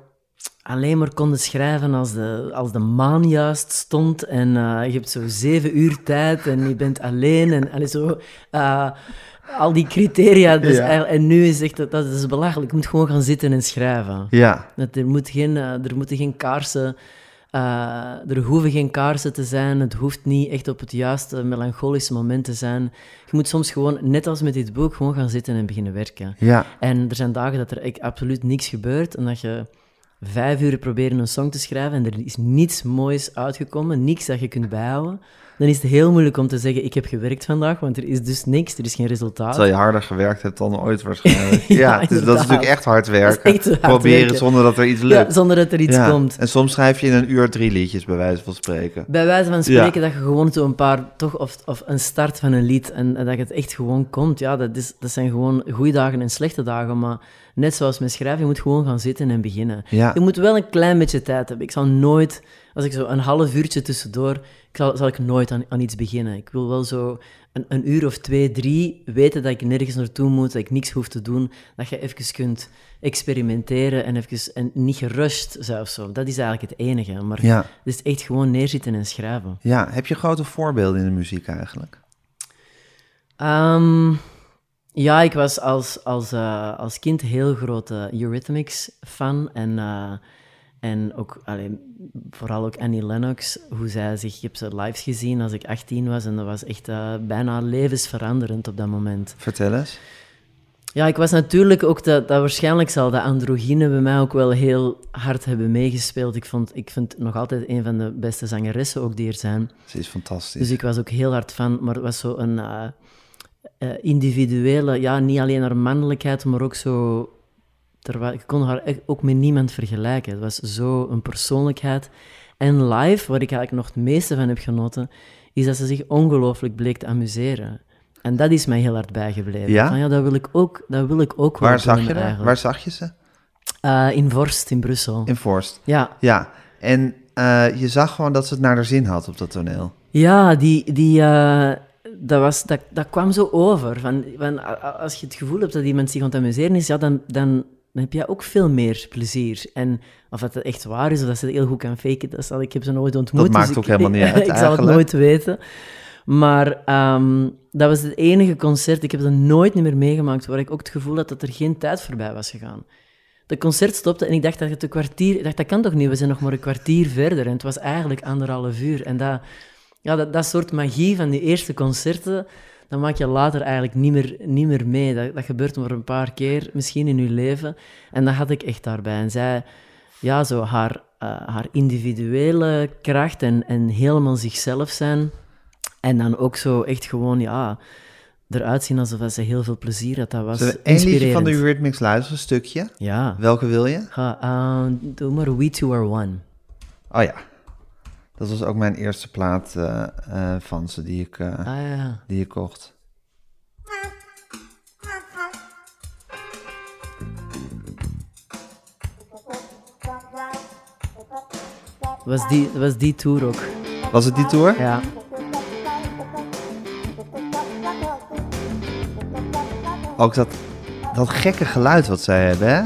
alleen maar konden schrijven als de, als de maan juist stond. En eh, je hebt zo zeven uur tijd en je bent alleen. En, allee, zo, eh, al die criteria. Dus Ja. eigenlijk- en nu is echt, dat, dat is belachelijk. Je moet gewoon gaan zitten en schrijven. Ja, Dat er, moet geen, eh, er moeten geen kaarsen... eh, er hoeven geen kaarsen te zijn. Het hoeft niet echt op het juiste melancholische moment te zijn. Je moet soms gewoon, net als met dit boek, gewoon gaan zitten en beginnen werken. ja, En er zijn dagen dat er echt absoluut niks gebeurt en dat je vijf uur proberen een song te schrijven en er is niets moois uitgekomen, niks dat je kunt bijhouden. Dan is het heel moeilijk om te zeggen, ik heb gewerkt vandaag, want er is dus niks, er is geen resultaat. terwijl je harder gewerkt hebt dan ooit waarschijnlijk. ja, is, dat is natuurlijk echt hard werken. echt hard Proberen werken. zonder dat er iets Ja, lukt. zonder dat er iets Ja, komt. En soms schrijf je in een uur drie liedjes, bij wijze van spreken. Bij wijze van spreken dat je gewoon zo een paar, toch, of, of een start van een lied en, en dat het echt gewoon komt. Ja, dat, is, dat zijn gewoon goede dagen en slechte dagen, maar net zoals met schrijven, je moet gewoon gaan zitten en beginnen. Ja. Je moet wel een klein beetje tijd hebben. Ik zal nooit, als ik zo een half uurtje tussendoor, ik zal, zal ik nooit aan, aan iets beginnen. Ik wil wel zo een, een uur of twee, drie weten dat ik nergens naartoe moet, dat ik niks hoef te doen, dat je even kunt experimenteren en, even, en niet gerust zelfs zo. Dat is eigenlijk het enige. Maar Ja. het is echt gewoon neerzitten en schrijven. ja, heb je grote voorbeelden in de muziek eigenlijk? Ehm, ja, ik was als, als, eh, als kind heel grote Eurythmics-fan. En, eh, en ook, allee, vooral ook Annie Lennox, hoe zij zich... Ik heb ze live gezien als ik 18 was en dat was echt eh, bijna levensveranderend op dat moment. Vertel eens. Ja, ik was natuurlijk ook... Dat, dat waarschijnlijk zal de androgyne bij mij ook wel heel hard hebben meegespeeld. Ik, vond, ik vind nog altijd een van de beste zangeressen ook die er zijn. Ze is fantastisch. Dus ik was ook heel hard van, maar het was zo een eh, eh, individuele, ja, niet alleen haar mannelijkheid, maar ook zo. Er wa- ik kon haar ook met niemand vergelijken. Het was zo een persoonlijkheid. En live, waar ik eigenlijk nog het meeste van heb genoten, is dat ze zich ongelooflijk bleek te amuseren. En dat is mij heel hard bijgebleven. Ja? Van, ja dat wil ik ook, dat wil ik ook wel Waar zag je haar? Waar zag je ze? Eh, in Vorst, in Brussel. In Forst. Ja, Ja, en eh, je zag gewoon dat ze het naar haar zin had op dat toneel. Ja, die, die, eh, dat, was, dat, dat kwam zo over. Van, van, als je het gevoel hebt dat iemand zich aan het amuseren is, ja, dan, dan, dan heb je ook veel meer plezier. En of dat het echt waar is, of dat ze het heel goed kan faken, dat zal, ik heb ze nooit ontmoet. Dat maakt dus ook ik, helemaal niet uit, Ik zal het nooit weten. Maar ehm, dat was het enige concert, ik heb dat nooit meer meegemaakt, waar ik ook het gevoel had dat er geen tijd voorbij was gegaan. de concert stopte en ik dacht dat het een kwartier... Ik dacht, dat kan toch niet? We zijn nog maar een kwartier verder. En het was eigenlijk anderhalf uur. En dat, ja, dat, dat soort magie van die eerste concerten, dat maak je later eigenlijk niet meer, niet meer mee. Dat, dat gebeurt maar een paar keer, misschien in je leven. En dat had ik echt daarbij. En zij, ja, zo haar, eh, haar individuele kracht en, en helemaal zichzelf zijn. En dan ook zo echt gewoon, ja, eruit zien alsof ze heel veel plezier had. Dat was één liedje van de. Eurythmics luisteren, een stukje? Ja. Welke wil je? Ga, eh, doe maar We Two Are One. Oh ja. Dat was ook mijn eerste plaat eh, eh, van ze die ik, eh, Ah ja. die ik kocht. Was die, was die tour ook. Was het die tour? Ja. Ook dat, dat gekke geluid wat zij hebben, hè?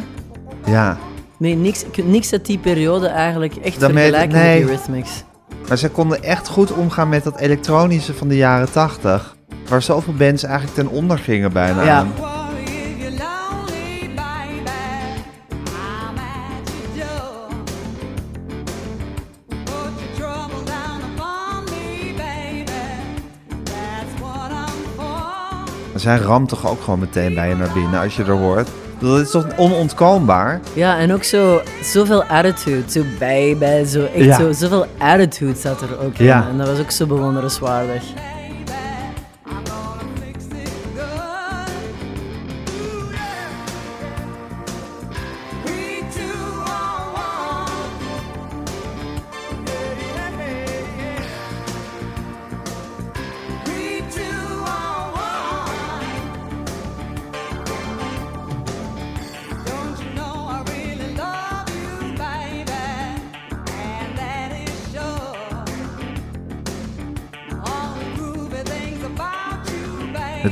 Ja. Nee, niks, ik- niks uit die periode eigenlijk echt Daarmee- vergelijken nee. met Eurythmics. Maar zij konden echt goed omgaan met dat elektronische van de jaren tachtig. Waar zoveel bands eigenlijk ten onder gingen bijna Ja. aan. Zij ramt toch ook gewoon meteen bij je naar binnen als je er hoort. Dat is toch onontkoombaar? Ja, en ook zo, zoveel attitude. Zo baby, zo echt Ja. zo, zoveel attitude zat er ook in. Ja. En dat was ook zo bewonderenswaardig.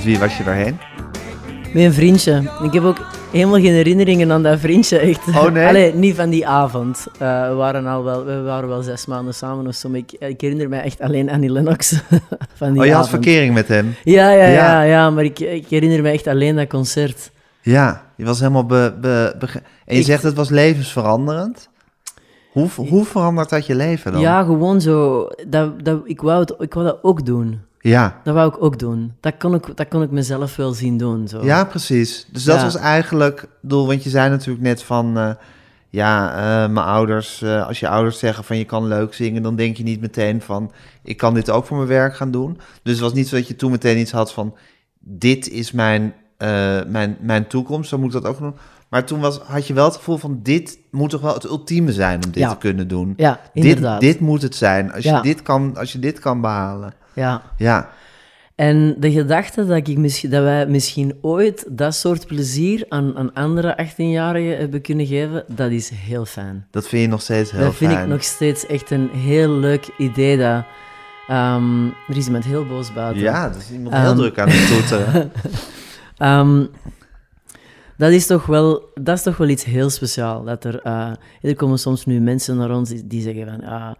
Met wie was je daarheen? Met een vriendje. Ik heb ook helemaal geen herinneringen aan dat vriendje, echt. Oh, nee? Allee, niet van die avond. Eh, we, waren al wel, we waren wel zes maanden samen of zo, maar ik, ik herinner mij echt alleen aan die Lennox van die Oh, je had avond. verkering met hem? Ja, ja, ja, Ja. ja, maar ik, ik herinner me echt alleen dat concert. Ja, je was helemaal be, be, En je Ik- zegt het was levensveranderend. Hoe, hoe verandert dat je leven dan? Ja, gewoon zo. Dat, dat, ik, wou het, ik wou dat ook doen. Ja, Dat wou ik ook doen. Dat kon ik, dat kon ik mezelf wel zien doen. Zo. ja precies. Dus dat Ja. was eigenlijk... ik bedoel, want je zei natuurlijk net van... eh, ja, eh, mijn ouders... eh, als je ouders zeggen van je kan leuk zingen... dan denk je niet meteen van... ik kan dit ook voor mijn werk gaan doen. Dus het was niet zo dat je toen meteen iets had van... dit is mijn, mijn, mijn toekomst, zo moet ik dat ook doen. Maar toen was, had je wel het gevoel van... dit moet toch wel het ultieme zijn om dit Ja. te kunnen doen. Ja, Dit, inderdaad. dit moet het zijn. Als, Ja. je dit kan, als je dit kan behalen. Ja. Ja, En de gedachte dat, ik misschien, dat wij misschien ooit dat soort plezier aan, aan andere 18-jarigen hebben kunnen geven, dat is heel fijn. dat vind je nog steeds heel dat vind fijn. ik nog steeds echt een heel leuk idee. Dat, ehm, er is iemand heel boos buiten. Ja, er is iemand heel Ehm. druk aan het toeteren. Ehm, dat, is toch wel, dat is toch wel iets heel speciaals. Dat er, eh, er komen soms nu mensen naar ons die, die zeggen van... ah,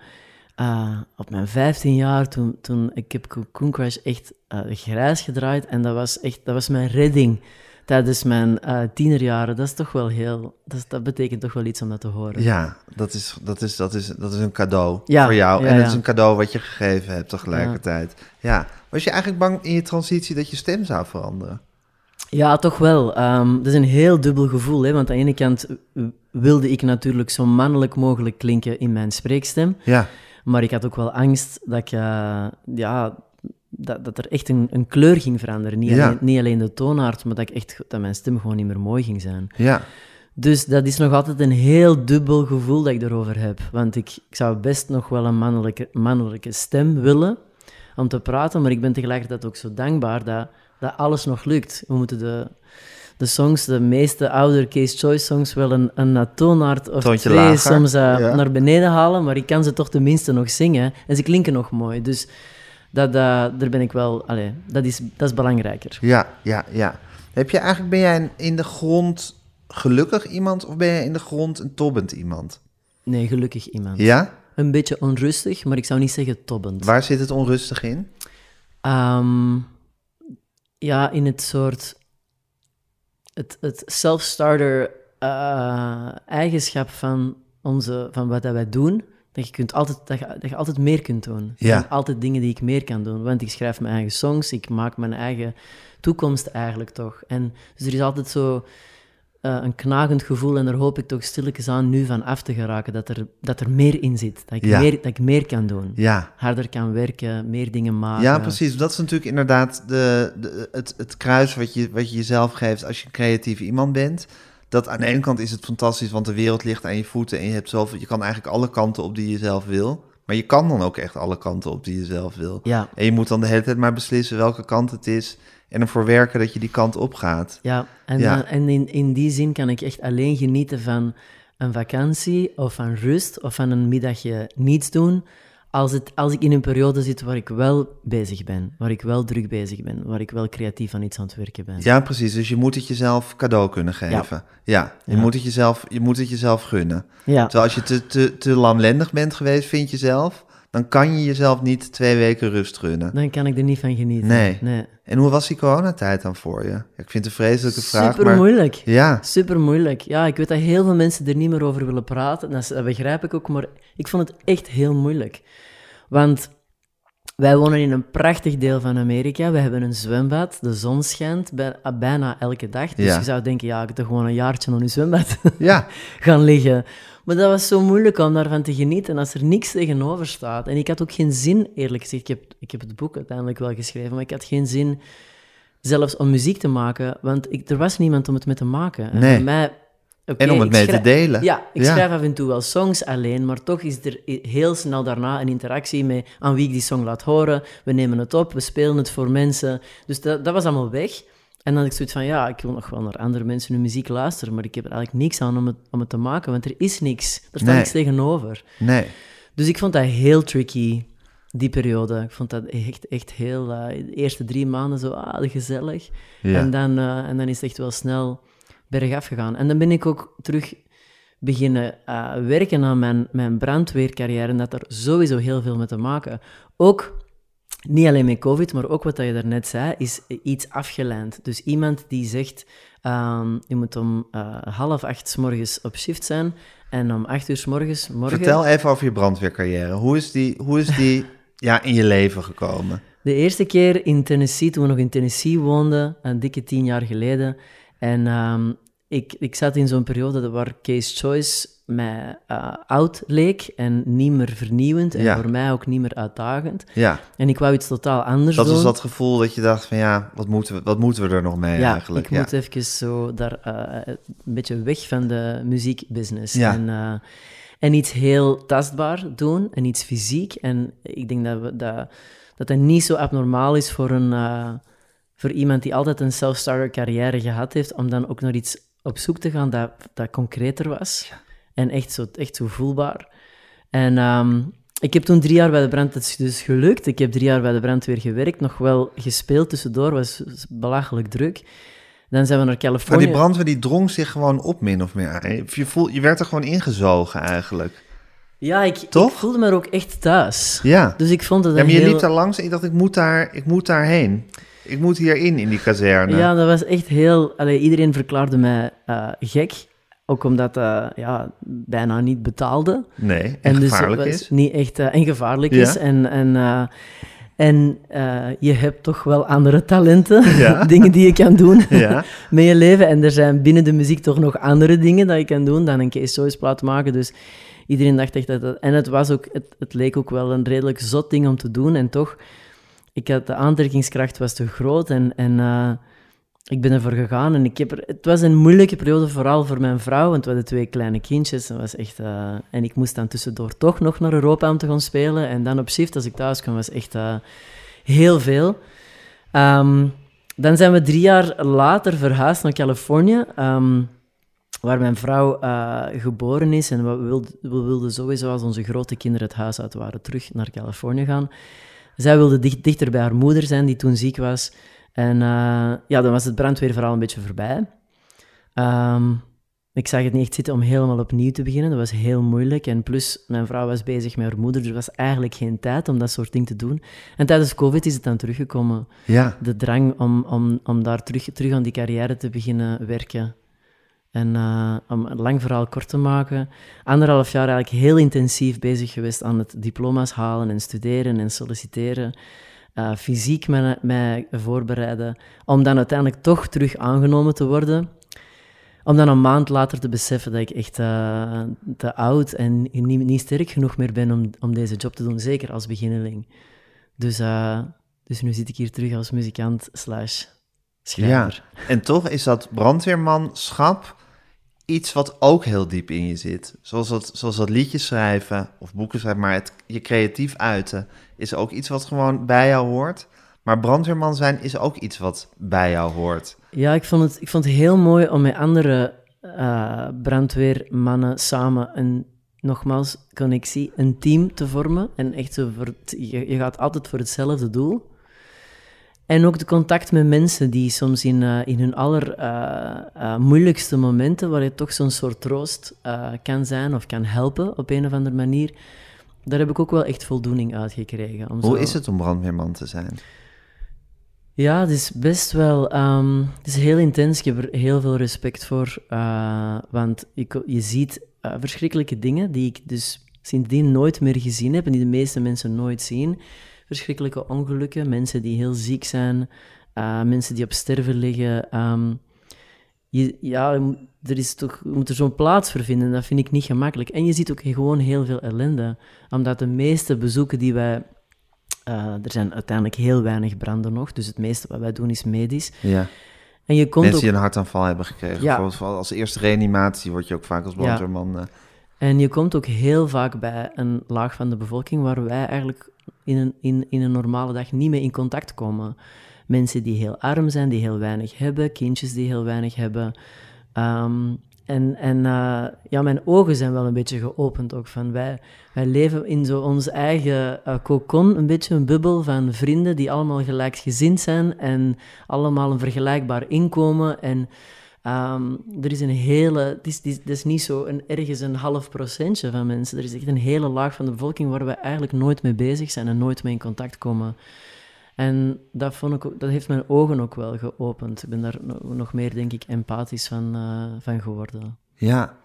ah, op mijn 15 jaar, toen, toen ik heb Cocoon Crash echt eh, grijs gedraaid. En dat was echt dat was mijn redding tijdens mijn eh, tienerjaren. Dat is toch wel heel... Dat, is- dat betekent toch wel iets om dat te horen. Ja, dat is, dat, is, dat, is, dat is een cadeau Ja, voor jou. ja, en het ja. is een cadeau wat je gegeven hebt tegelijkertijd. Ja. Was je eigenlijk bang in je transitie dat je stem zou veranderen? Ja, toch wel. Ehm, dat is een heel dubbel gevoel. Hè? Want aan de ene kant eh, wilde ik natuurlijk zo mannelijk mogelijk klinken in mijn spreekstem. Ja, Maar ik had ook wel angst dat, ik, eh, ja, dat, dat er echt een, een kleur ging veranderen. Niet, Ja. alleen, niet alleen de toonaard, maar dat, ik echt, dat mijn stem gewoon niet meer mooi ging zijn. ja. Dus dat is nog altijd een heel dubbel gevoel dat ik erover heb. Want ik, ik zou best nog wel een mannelijke, mannelijke stem willen om te praten, maar ik ben tegelijkertijd ook zo dankbaar dat, dat alles nog lukt. We moeten de, de songs, de meeste oude Case Choice songs, wel een, een toonaard of Toontje twee lager, soms eh, ja. naar beneden halen, maar ik kan ze toch tenminste nog zingen en ze klinken nog mooi. Dus dat, dat, daar ben ik wel, allee, dat, is, dat is belangrijker. Ja, ja, ja. Heb je eigenlijk, ben jij een in de grond gelukkig iemand of ben je in de grond een tobbend iemand? Nee, gelukkig iemand. Ja? Een beetje onrustig, maar ik zou niet zeggen tobbend. Waar zit het onrustig in? Ehm, ja, in het soort... Het, het self-starter eh, eigenschap van, onze, van wat dat wij doen, dat je, kunt altijd, dat, je, dat je altijd meer kunt doen. Er Ja. zijn altijd dingen die ik meer kan doen. Want ik schrijf mijn eigen songs, ik maak mijn eigen toekomst eigenlijk toch. En dus er is altijd zo eh, een knagend gevoel en daar hoop ik toch stilletjes aan nu van af te geraken, dat er, dat er meer in zit. Dat ik, Ja. meer, dat ik meer kan doen. Ja. Harder kan werken, meer dingen maken. Ja, precies. Dat is natuurlijk inderdaad de, de, het, het kruis wat je, wat je jezelf geeft als je een creatief iemand bent. Dat aan de ene kant is het fantastisch, want de wereld ligt aan je voeten en je, hebt zoveel, je kan eigenlijk alle kanten op die je zelf wil. Maar je kan dan ook echt alle kanten op die je zelf wil. Ja, En je moet dan de hele tijd maar beslissen welke kant het is en ervoor werken dat je die kant op gaat. ja. en, Ja. dan- en in, in die zin kan ik echt alleen genieten van een vakantie of van rust of van een middagje niets doen. Als, het, als ik in een periode zit waar ik wel bezig ben, waar ik wel druk bezig ben, waar ik wel creatief aan iets aan het werken ben. Ja, precies. Dus je moet het jezelf cadeau kunnen geven. Ja, je, Ja. Moet het jezelf, je moet het jezelf gunnen. Ja. Terwijl als je te, te, te lamlendig bent geweest, vind je zelf, dan kan je jezelf niet twee weken rust gunnen. Dan kan ik er niet van genieten. Nee. nee. En hoe was die coronatijd dan voor je? Ja, ik vind het een vreselijke vraag, Super maar... moeilijk. Ja, Super moeilijk. Ja, ik weet dat heel veel mensen er niet meer over willen praten. Dat begrijp ik ook, maar ik vond het echt heel moeilijk. Want wij wonen in een prachtig deel van Amerika. We hebben een zwembad. De zon schijnt bij- bijna elke dag. Dus Ja. je zou denken, ja, ik heb toch gewoon een jaartje aan een zwembad ja, gaan liggen. Maar dat was zo moeilijk om daarvan te genieten als er niks tegenover staat. En ik had ook geen zin, eerlijk gezegd. Ik heb, ik heb het boek uiteindelijk wel geschreven, maar ik had geen zin zelfs om muziek te maken, want ik, er was niemand om het mee te maken. En Nee. voor mij, en om het mee te delen. Ja, ik Ja. schrijf af en toe wel songs alleen, maar toch is er heel snel daarna een interactie met aan wie ik die song laat horen. We nemen het op, we spelen het voor mensen. Dus dat, dat was allemaal weg. En dan had ik zoiets van, ja, ik wil nog wel naar andere mensen hun muziek luisteren, maar ik heb er eigenlijk niks aan om het, om het te maken, want er is niks. Er staat Nee. niks tegenover. Nee. Dus ik vond dat heel tricky, die periode. Ik vond dat echt, echt heel... eh, de eerste drie maanden zo, ah, gezellig. Ja. En, dan, eh, en dan is het echt wel snel bergaf gegaan. En dan ben ik ook terug beginnen eh, werken aan mijn, mijn brandweercarrière. En dat er sowieso heel veel mee te maken. Ook niet alleen met COVID, maar ook wat dat je daarnet zei, is iets afgeleid. Dus iemand die zegt, ehm, je moet om eh, half acht 's morgens op shift zijn en om acht uur 's morgens... Morgen, Vertel even over je brandweercarrière. Hoe is die, hoe is die ja, in je leven gekomen? De eerste keer in Tennessee, toen we nog in Tennessee woonden, een dikke tien jaar geleden. En ehm, ik, ik zat in zo'n periode waar Case Choice mij eh, oud leek en niet meer vernieuwend. En Ja. voor mij ook niet meer uitdagend. Ja, En ik wou iets totaal anders dat doen. was dat gevoel dat je dacht van ja, wat moeten we, wat moeten we er nog mee ja, eigenlijk? ik moet even zo daar eh, een beetje weg van de muziekbusiness. Ja. En, eh, en iets heel tastbaar doen en iets fysiek. En ik denk dat we, dat, dat dat niet zo abnormaal is voor, een, voor iemand die altijd een self-starter carrière gehad heeft, om dan ook naar iets op zoek te gaan dat, dat concreter was. En echt zo, echt zo voelbaar. En ehm, ik heb toen drie jaar bij de brand, het is dus gelukt. Ik heb drie jaar bij de brandweer gewerkt, nog wel gespeeld tussendoor, was belachelijk druk. Dan zijn we naar Maar Californië. die brandweer die drong zich gewoon op min of meer. Je, voel, je werd er gewoon ingezogen eigenlijk. Ja, ik, Toch? ik voelde me er ook echt thuis. Ja. Dus ik vond het Ja, een maar je heel... liep daar langs en ik dacht, ik moet, daar, ik moet daarheen. Ik moet hierin, in die kazerne. Ja, dat was echt heel... Allee, iedereen verklaarde mij eh, gek. Ook omdat dat ja, bijna niet betaalde. Nee, en, dus gevaarlijk is. Niet echt... eh, en gevaarlijk Ja. is. En, en, en je hebt toch wel andere talenten. Ja. dingen die je kan doen Ja, met je leven. En er zijn binnen de muziek toch nog andere dingen dat je kan doen dan een Case plaat maken. Dus iedereen dacht echt dat dat... En het, was ook, het, het leek ook wel een redelijk zot ding om te doen. En toch, ik had, de aantrekkingskracht was te groot. En, en eh, ik ben ervoor gegaan. En ik heb er, het was een moeilijke periode, vooral voor mijn vrouw. Want we hadden twee kleine kindjes. Dat was echt, eh, en ik moest dan tussendoor toch nog naar Europa om te gaan spelen. En dan op shift, als ik thuis kwam, was echt eh, heel veel. Ehm, dan zijn we drie jaar later verhuisd naar Californië, ehm, waar mijn vrouw geboren is. En we wilden, we wilden sowieso, als onze grote kinderen het huis uit waren, terug naar Californië gaan. Zij wilde dicht, dichter bij haar moeder zijn, die toen ziek was. En eh, ja, dan was het brandweerverhaal een beetje voorbij. Ehm, ik zag het niet echt zitten om helemaal opnieuw te beginnen. Dat was heel moeilijk. En plus, mijn vrouw was bezig met haar moeder, dus er was eigenlijk geen tijd om dat soort dingen te doen. En tijdens COVID is het dan teruggekomen ja. de drang om, om, om daar terug, terug aan die carrière te beginnen werken. En eh, om een lang verhaal kort te maken, anderhalf jaar eigenlijk heel intensief bezig geweest aan het diploma's halen en studeren en solliciteren. eh, fysiek mij, voorbereiden, om dan uiteindelijk toch terug aangenomen te worden. Om dan een maand later te beseffen dat ik echt eh, te oud en niet, sterk genoeg meer ben om, om deze job te doen, zeker als beginneling. Dus, dus nu zit ik hier terug als muzikant slash schrijver. Ja, en toch is dat brandweermanschap iets wat ook heel diep in je zit. Zoals dat, zoals dat liedjes schrijven of boeken schrijven, maar het, je creatief uiten is ook iets wat gewoon bij jou hoort. Maar brandweerman zijn is ook iets wat bij jou hoort. Ja, ik vond het, ik vond het heel mooi om met andere eh, brandweermannen samen een, nogmaals, connectie, een team te vormen. En echt zo voor je, je gaat altijd voor hetzelfde doel. En ook de contact met mensen die soms in, eh, in hun aller eh, eh, moeilijkste momenten, waar je toch zo'n soort troost kan zijn of kan helpen op een of andere manier, daar heb ik ook wel echt voldoening uit gekregen. Om Hoe zo- is het om brandweerman te zijn? ja, het is best wel... ehm, het is heel intens. Ik heb er heel veel respect voor. want ik, je ziet verschrikkelijke dingen die ik dus sindsdien nooit meer gezien heb en die de meeste mensen nooit zien. Verschrikkelijke ongelukken, mensen die heel ziek zijn, eh, mensen die op sterven liggen. ehm, je, ja, er is toch, je moet er zo'n plaats voor vinden. Dat vind ik niet gemakkelijk. En je ziet ook gewoon heel veel ellende. Omdat de meeste bezoeken die wij... eh, er zijn uiteindelijk heel weinig branden nog, dus het meeste wat wij doen is medisch. Ja. En je komt Mensen ook die een hartaanval hebben gekregen. Ja. Bijvoorbeeld als eerste reanimatie word je ook vaak als brandweerman. eh, En je komt ook heel vaak bij een laag van de bevolking waar wij eigenlijk in een, in, in een normale dag niet mee in contact komen. Mensen die heel arm zijn, die heel weinig hebben, kindjes die heel weinig hebben. Ehm, en en eh, ja, mijn ogen zijn wel een beetje geopend ook. Van wij, wij leven in zo onze eigen eh cocon, een beetje een bubbel van vrienden die allemaal gelijkgezind zijn en allemaal een vergelijkbaar inkomen. En Ehm, er is een hele, het is, is, niet zo een, ergens een half procentje van mensen. Er is echt een hele laag van de bevolking waar we eigenlijk nooit mee bezig zijn en nooit mee in contact komen. En dat, vond ik dat heeft mijn ogen ook wel geopend. Ik ben daar no- nog meer, denk ik, empathisch van, eh, van geworden. Ja.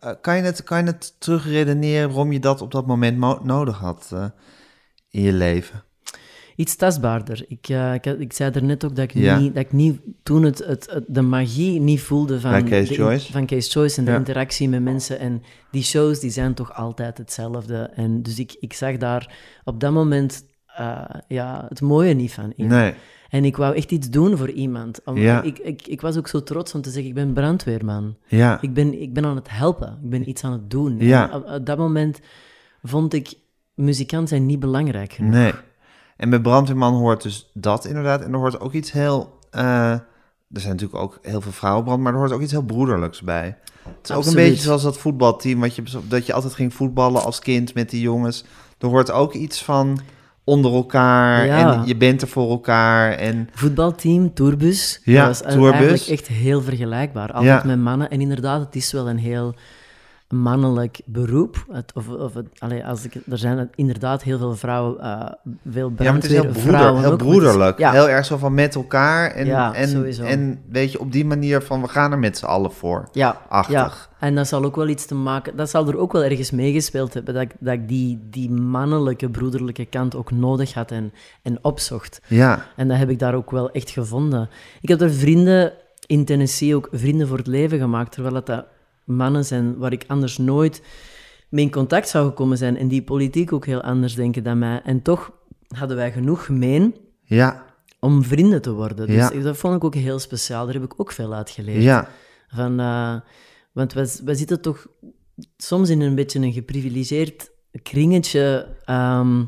Eh, Kan je, het, kan je het terugredeneren waarom je dat op dat moment mo- nodig had eh, in je leven? Iets tastbaarder. Ik, ik, ik zei er net ook dat ik, Ja. niet, dat ik niet, toen het, het, het- de magie niet voelde van, van Kees Joyce en de Ja. interactie met mensen. En die shows die zijn toch altijd hetzelfde. En dus ik, ik zag daar op dat moment eh, ja, het mooie niet van in. Nee. En ik wou echt iets doen voor iemand. Om- Ja. ik, ik, ik was ook zo trots om te zeggen, ik ben brandweerman. Ja. Ik ben, ik ben aan het helpen. Ik ben iets aan het doen. Ja. Op, op dat moment vond ik, muzikant zijn niet belangrijk genoeg. Nee. En bij brandweerman hoort dus dat inderdaad. En er hoort ook iets heel... eh, er zijn natuurlijk ook heel veel vrouwenbrand, maar er hoort ook iets heel broederlijks bij. Het is ook een beetje zoals dat voetbalteam, wat je, dat je altijd ging voetballen als kind met die jongens. Er hoort ook iets van onder elkaar Ja. en je bent er voor elkaar. En Voetbalteam, Tourbus. Ja, dat was Tourbus. eigenlijk echt heel vergelijkbaar. Altijd Ja. met mannen. En inderdaad, het is wel een heel mannelijk beroep. Het, of, of het, allee, als ik, er zijn inderdaad heel veel vrouwen, eh, veel ja, maar het is heel, ook, is- broederlijk. Ja, Heel erg zo van met elkaar. En, Ja, en, sowieso. en weet je, op die manier van we gaan er met z'n allen voor. ja, Achtig. ja. En dat zal ook wel iets te maken... Dat zal er ook wel ergens meegespeeld hebben, dat ik, dat ik die, die mannelijke, broederlijke kant ook nodig had en, en opzocht. Ja, En dat heb ik daar ook wel echt gevonden. Ik heb er vrienden in Tennessee ook vrienden voor het leven gemaakt, terwijl het dat mannen zijn waar ik anders nooit mee in contact zou gekomen zijn en die politiek ook heel anders denken dan mij. En toch hadden wij genoeg gemeen ja, om vrienden te worden. Dus Ja. dat vond ik ook heel speciaal. Daar heb ik ook veel uit geleerd. ja. Van, eh, want wij, wij zitten toch soms in een beetje een geprivilegeerd kringetje ehm,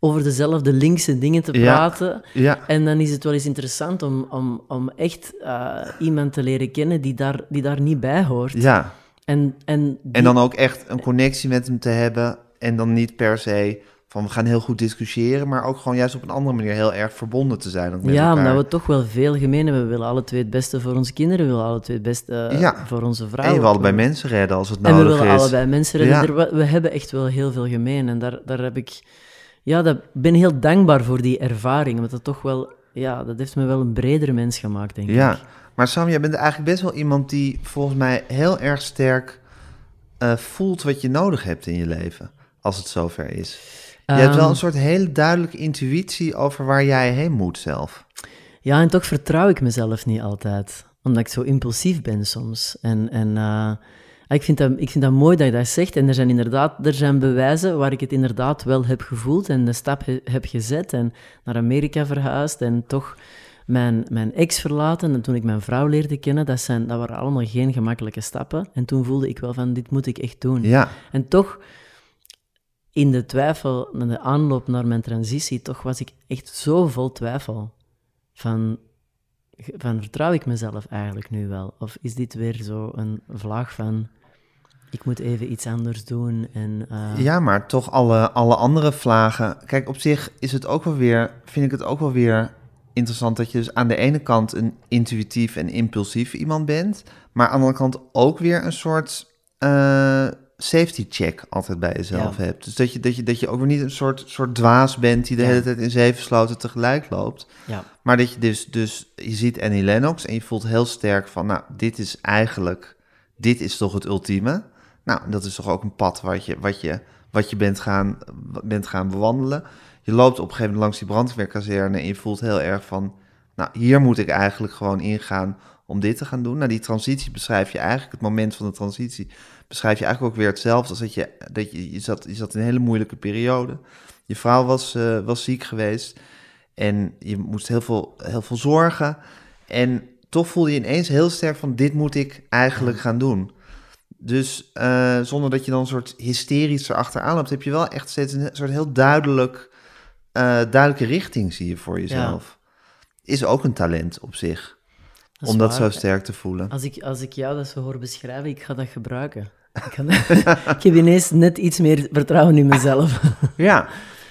over dezelfde linkse dingen te praten. Ja, En dan is het wel eens interessant om, om, om echt eh, iemand te leren kennen die daar, die daar niet bij hoort. ja. En, en, die- En dan ook echt een connectie met hem te hebben. En dan niet per se van we gaan heel goed discussiëren, maar ook gewoon juist op een andere manier heel erg verbonden te zijn. met ja, elkaar. omdat we toch wel veel gemeen hebben. We willen alle twee het beste voor onze kinderen, we willen alle twee het beste eh, Ja. voor onze En vrouwen. je wil allebei mensen redden als het En we nodig willen is. allebei mensen redden. Ja. We, we hebben echt wel heel veel gemeen. En daar, daar heb ik... Ja, dat, ik ben heel dankbaar voor die ervaring. Omdat het toch wel ja, dat heeft me wel een bredere mens gemaakt, denk Ja, ik. Maar Sam, jij bent eigenlijk best wel iemand die volgens mij heel erg sterk eh, voelt wat je nodig hebt in je leven, als het zover is. Je hebt wel Ehm, een soort hele duidelijke intuïtie over waar jij heen moet zelf. Ja, en toch vertrouw ik mezelf niet altijd. Omdat ik zo impulsief ben soms. En, en eh, ik, vind dat, ik vind dat mooi dat je dat zegt. En er zijn inderdaad er zijn bewijzen waar ik het inderdaad wel heb gevoeld en de stap he- heb gezet en naar Amerika verhuisd en toch mijn, mijn ex verlaten. En toen ik mijn vrouw leerde kennen, dat, zijn, dat waren allemaal geen gemakkelijke stappen. En toen voelde ik wel van, dit moet ik echt doen. Ja, En toch, in de twijfel, in de aanloop naar mijn transitie, toch was ik echt zo vol twijfel. Van, van vertrouw ik mezelf eigenlijk nu wel? Of is dit weer zo een vlaag van, ik moet even iets anders doen? En, eh, ja maar toch alle, alle andere vlagen. Kijk, op zich is het ook wel weer, vind ik het ook wel weer interessant dat je dus aan de ene kant een intuïtief en impulsief iemand bent, maar aan de andere kant ook weer een soort eh, safety check altijd bij jezelf Ja. hebt. Dus dat je, dat, je, dat je ook weer niet een soort, soort dwaas bent die de Ja. hele tijd in zeven sloten tegelijk loopt. ja, Maar dat je dus, dus je ziet Annie Lennox en je voelt heel sterk van, nou, dit is eigenlijk, dit is toch het ultieme. Nou, dat is toch ook een pad wat je, wat je, wat je bent, gaan, bent gaan bewandelen. Je loopt op een gegeven moment langs die brandweerkazerne en je voelt heel erg van, nou, hier moet ik eigenlijk gewoon ingaan om dit te gaan doen. Nou, die transitie beschrijf je eigenlijk, het moment van de transitie, beschrijf je eigenlijk ook weer hetzelfde als dat je, dat je, je zat, je zat in een hele moeilijke periode. Je vrouw was, eh, was ziek geweest. En je moest heel veel, heel veel zorgen. En toch voelde je ineens heel sterk van dit moet ik eigenlijk gaan doen. Dus eh, zonder dat je dan een soort hysterisch erachteraan loopt, heb je wel echt steeds een soort heel duidelijk, duidelijke richting zie je voor jezelf. Is ook een talent op zich, dat om dat zo sterk te voelen. Als ik, als ik jou dat zo hoor beschrijven, ik ga dat gebruiken. Ik, ga dat- ik heb ineens net iets meer vertrouwen in mezelf. Ja,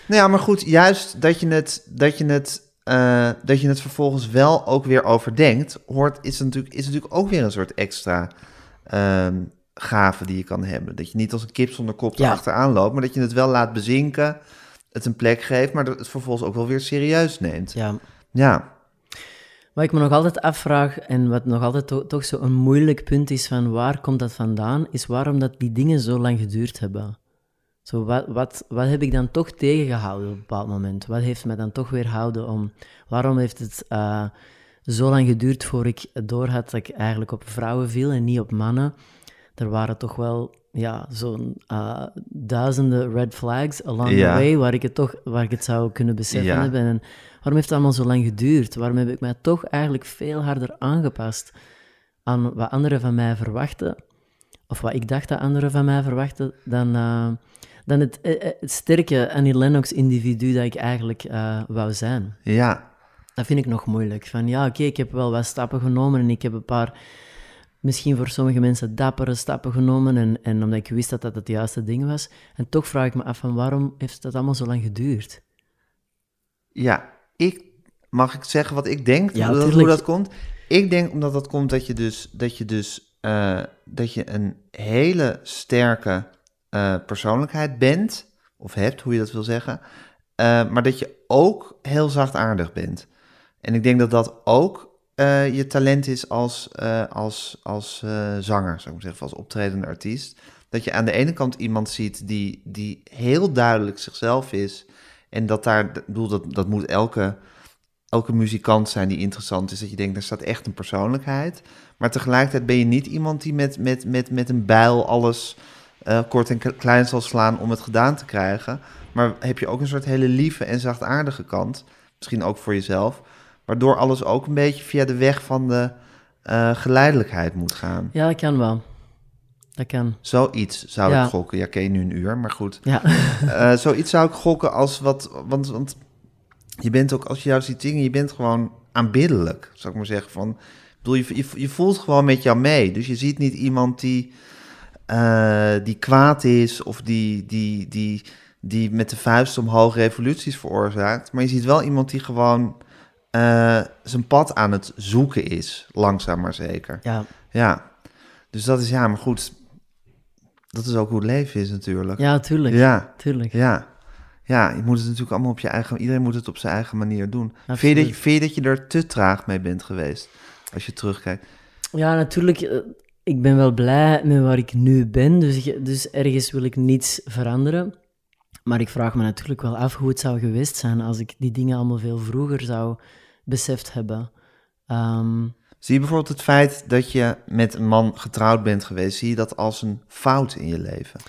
nou ja, maar goed, juist dat je het, dat je het, eh, dat je het vervolgens wel ook weer overdenkt, hoort, is natuurlijk, is natuurlijk ook weer een soort extra ehm, gave die je kan hebben. Dat je niet als een kip zonder kop Ja. achteraan loopt, maar dat je het wel laat bezinken, het een plek geeft, maar het vervolgens ook wel weer serieus neemt. ja, Ja, Wat ik me nog altijd afvraag, en wat nog altijd to- toch zo'n moeilijk punt is van waar komt dat vandaan, is waarom dat die dingen zo lang geduurd hebben. Zo, wat, wat, wat heb ik dan toch tegengehouden op een bepaald moment? Wat heeft mij dan toch weerhouden om... Waarom heeft het eh, zo lang geduurd voor ik doorhad dat ik eigenlijk op vrouwen viel en niet op mannen? Er waren toch wel ja, zo'n eh, duizenden red flags along Ja. the way waar ik het toch waar ik het zou kunnen beseffen Ja. hebben. En waarom heeft het allemaal zo lang geduurd? Waarom heb ik mij toch eigenlijk veel harder aangepast aan wat anderen van mij verwachten? Of wat ik dacht dat anderen van mij verwachten, dan, eh, dan het, eh, het sterke Annie Lennox-individu dat ik eigenlijk wou zijn. ja, Dat vind ik nog moeilijk. Van ja, oké, ik heb wel wat stappen genomen en ik heb een paar, misschien voor sommige mensen dappere stappen genomen. En, en omdat ik wist dat dat het juiste ding was. En toch vraag ik me af van waarom heeft dat allemaal zo lang geduurd? Ja, ik mag ik zeggen wat ik denk Ja, hoe, dat komt. Ik denk omdat dat komt dat je dus dat je dus eh, dat je een hele sterke eh, persoonlijkheid bent of hebt, hoe je dat wil zeggen, eh, maar dat je ook heel zachtaardig bent. En ik denk dat dat ook eh, je talent is als, eh, als, als eh, zanger, zou ik zeggen, als optredende artiest. Dat je aan de ene kant iemand ziet die, die heel duidelijk zichzelf is. En dat daar, ik bedoel, dat, dat moet elke, elke muzikant zijn die interessant is. Dat je denkt, daar staat echt een persoonlijkheid. Maar tegelijkertijd ben je niet iemand die met, met, met, met een bijl alles kort en klein zal slaan om het gedaan te krijgen. Maar heb je ook een soort hele lieve en zachtaardige kant. Misschien ook voor jezelf. Waardoor alles ook een beetje via de weg van de eh, geleidelijkheid moet gaan. Ja, dat kan wel. Dat kan. Zoiets zou Ja. ik gokken. Ja, ken je nu een uur, maar goed. Ja, Eh, zoiets zou ik gokken als wat... Want, want je bent ook, als je jou ziet zingen, je bent gewoon aanbiddelijk, zou ik maar zeggen. Van, bedoel, je, je, je voelt gewoon met jou mee. Dus je ziet niet iemand die, eh, die kwaad is of die, die, die, die met de vuist omhoog revoluties veroorzaakt. Maar je ziet wel iemand die gewoon eh, zijn pad aan het zoeken is, langzaam maar zeker. ja, Ja, dus dat is ja, maar goed. Dat is ook hoe het leven is natuurlijk. ja tuurlijk. ja, tuurlijk. ja. ja, je moet het natuurlijk allemaal op je eigen... Iedereen moet het op zijn eigen manier doen. Vind je, dat, je- vind je dat je er te traag mee bent geweest? Als je terugkijkt. Ja, natuurlijk. eh, Ik ben wel blij met waar ik nu ben, dus, dus ergens wil ik niets veranderen. Maar ik vraag me natuurlijk wel af hoe het zou geweest zijn als ik die dingen allemaal veel vroeger zou beseft hebben. Ehm, Zie je bijvoorbeeld het feit dat je met een man getrouwd bent geweest... zie je dat als een fout in je leven?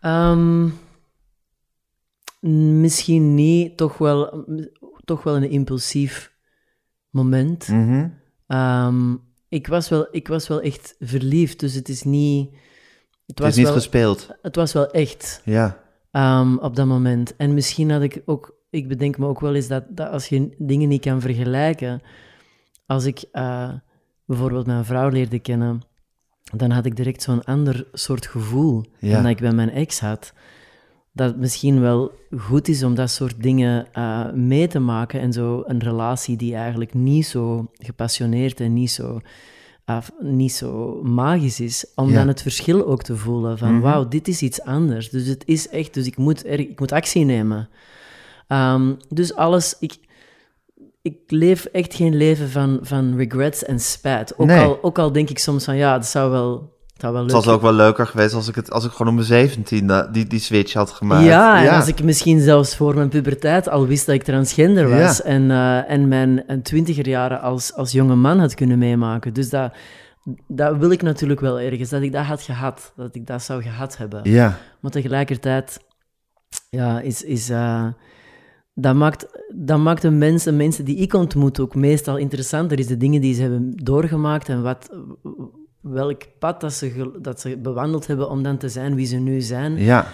Ehm, misschien niet, toch wel, toch wel een impulsief moment. Mhm. Ehm, ik, was wel, ik was wel echt verliefd, dus het is niet... Het Het was, is niet wel, gespeeld. het was wel echt Ja. op dat moment. En misschien had ik ook... Ik bedenk me ook wel eens dat, dat als je dingen niet kan vergelijken... Als ik eh, bijvoorbeeld mijn vrouw leerde kennen, dan had ik direct zo'n ander soort gevoel Ja. dan dat ik bij mijn ex had. Dat het misschien wel goed is om dat soort dingen eh, mee te maken en zo een relatie die eigenlijk niet zo gepassioneerd en niet zo, af- niet zo magisch is, om Ja. dan het verschil ook te voelen van Mhm. wauw, dit is iets anders. Dus het is echt, dus ik moet, er, ik moet actie nemen. Ehm, dus alles, ik, ik leef echt geen leven van, van regrets en spijt. Ook, Nee. al, ook al denk ik soms van ja, het zou wel, het zou wel leuk Het was ook wel leuker geweest als ik, het, als ik gewoon om mijn zeventiende die, die switch had gemaakt. Ja, en als ik misschien zelfs voor mijn puberteit al wist dat ik transgender was Ja. en, eh, en mijn een twintiger jaren als, als jonge man had kunnen meemaken. Dus dat, dat wil ik natuurlijk wel ergens, dat ik dat had gehad, dat ik dat zou gehad hebben. Ja, Maar tegelijkertijd, ja, is... is eh, dat maakt, dat maakt de mensen, mensen die ik ontmoet ook meestal interessanter. Is de dingen die ze hebben doorgemaakt en wat, welk pad dat ze, dat ze bewandeld hebben om dan te zijn wie ze nu zijn. ja.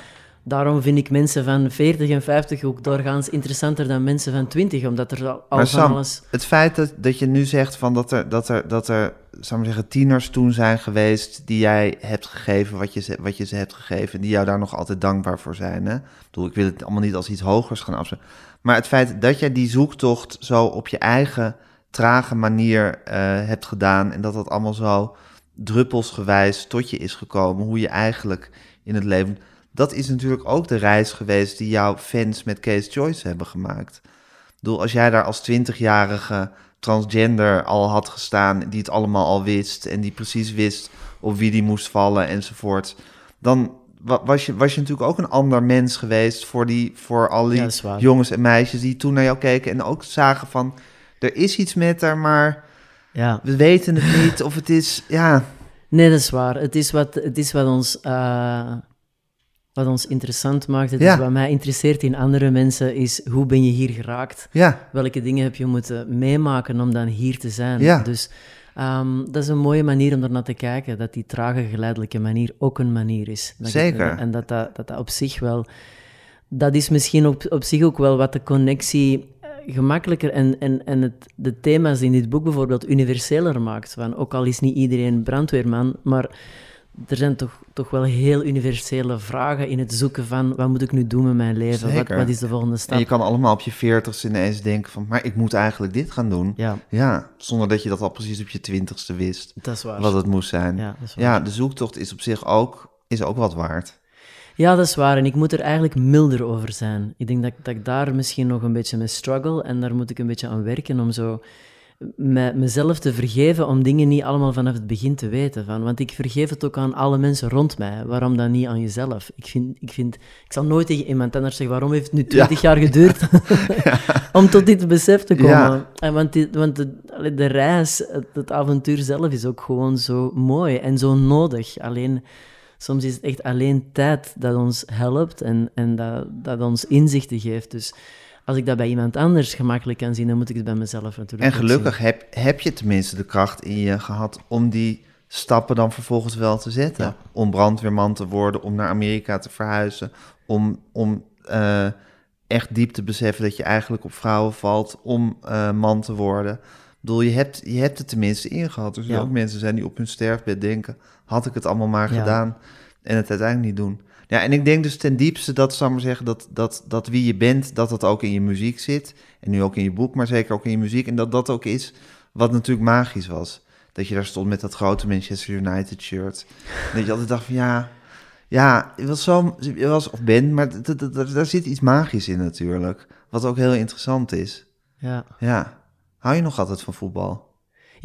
Daarom vind ik mensen van 40 en 50 ook doorgaans interessanter dan mensen van 20, omdat er al, Maar Sam, alles. het feit dat, dat je nu zegt van dat er, dat er, dat er zou maar zeggen, tieners toen zijn geweest die jij hebt gegeven wat je, ze, wat je ze hebt gegeven, die jou daar nog altijd dankbaar voor zijn. Hè? Ik bedoel, ik wil het allemaal niet als iets hogers gaan afzetten. Maar het feit dat jij die zoektocht zo op je eigen trage manier eh, hebt gedaan en dat dat allemaal zo druppelsgewijs tot je is gekomen, hoe je eigenlijk in het leven. Dat is natuurlijk ook de reis geweest die jouw fans met Case Choice hebben gemaakt. Ik bedoel, als jij daar als twintigjarige transgender al had gestaan, die het allemaal al wist en die precies wist op wie die moest vallen enzovoort, dan wa- was je, was je natuurlijk ook een ander mens geweest voor, die, voor al die Ja, jongens en meisjes die toen naar jou keken en ook zagen van, er is iets met haar, maar Ja. we weten het niet of het is, ja, Nee, dat is waar. Het is wat, het is wat, ons, eh, wat ons interessant maakt. Het Ja. wat mij interesseert in andere mensen, is hoe ben je hier geraakt? ja, Welke dingen heb je moeten meemaken om dan hier te zijn? Ja. Dus ehm, dat is een mooie manier om er naar te kijken, dat die trage, geleidelijke manier ook een manier is. Dat ik- Zeker. en dat dat, dat dat op zich wel... Dat is misschien op, op zich ook wel wat de connectie eh, gemakkelijker en, en, en het, de thema's in dit boek bijvoorbeeld universeler maakt. Van, ook al is niet iedereen brandweerman, maar er zijn toch, toch wel heel universele vragen in het zoeken van wat moet ik nu doen met mijn leven? Wat, wat is de volgende stap? en je kan allemaal op je veertigste ineens denken van, maar ik moet eigenlijk dit gaan doen. Ja, Ja, zonder dat je dat al precies op je twintigste wist, dat is waar. wat het moest zijn. Ja. Ja, de zoektocht is op zich ook, is ook wat waard. Ja, dat is waar. En ik moet er eigenlijk milder over zijn. Ik denk dat, dat ik daar misschien nog een beetje mee struggle. En daar moet ik een beetje aan werken om zo me- mezelf te vergeven om dingen niet allemaal vanaf het begin te weten. Van. Want ik vergeef het ook aan alle mensen rond mij. Waarom dan niet aan jezelf? Ik, vind, ik, vind, ik zal nooit tegen iemand anders zeggen, waarom heeft het nu twintig jaar geduurd om tot dit besef te komen? Ja. En want want de, reis, het, het avontuur zelf is ook gewoon zo mooi en zo nodig. Alleen... Soms is het echt alleen tijd dat ons helpt en, en dat, dat ons inzichten geeft. Dus als ik dat bij iemand anders gemakkelijk kan zien, dan moet ik het bij mezelf natuurlijk En gelukkig heb, heb je tenminste de kracht in je gehad om die stappen dan vervolgens wel te zetten. Ja. Om brandweerman te worden, om naar Amerika te verhuizen, om, om eh, echt diep te beseffen dat je eigenlijk op vrouwen valt, om eh, man te worden. Ik bedoel, je hebt, je hebt het tenminste ingehad. Dus er Ja. ook mensen zijn die op hun sterfbed denken, had ik het allemaal maar Ja. gedaan en het uiteindelijk niet doen. Ja, en ik denk dus ten diepste dat, zal ik maar zeggen, dat, dat, dat wie je bent, dat dat ook in je muziek zit. En nu ook in je boek, maar zeker ook in je muziek. En dat dat ook is wat natuurlijk magisch was. Dat je daar stond met dat grote Manchester United shirt. En dat je altijd dacht van ja, Ja, je was zo, je was of bent, maar daar zit iets magisch in natuurlijk. Wat ook heel interessant is. Ja. Ja. Hou je nog altijd van voetbal?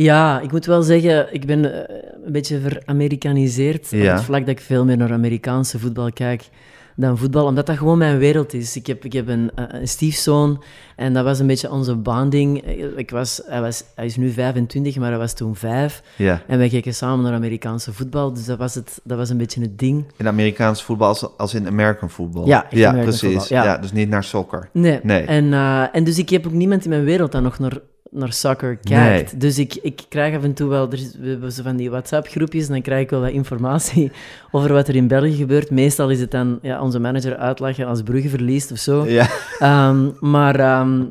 Ja, ik moet wel zeggen, ik ben eh, een beetje veramerikaniseerd. Op Ja. het vlak dat ik veel meer naar Amerikaanse voetbal kijk dan voetbal, omdat dat gewoon mijn wereld is. Ik heb, ik heb een, eh, een stiefzoon en dat was een beetje onze bonding. Ik was, hij, was, hij is nu 25, maar hij was toen vijf. Ja. En wij keken samen naar Amerikaanse voetbal, dus dat was, het, dat was een beetje het ding. In Amerikaans voetbal als, als in American voetbal? Ja, American precies. ja. Ja. dus niet naar soccer. Nee. Nee. En, eh, en dus ik heb ook niemand in mijn wereld dat nog naar, naar soccer kijkt. Dus ik, ik krijg af en toe wel... Er we hebben zo van die WhatsApp-groepjes en dan krijg ik wel wat informatie over wat er in België gebeurt. Meestal is het dan ja, onze manager uitlachen als Brugge verliest of zo. Ja. Ehm, maar, ehm,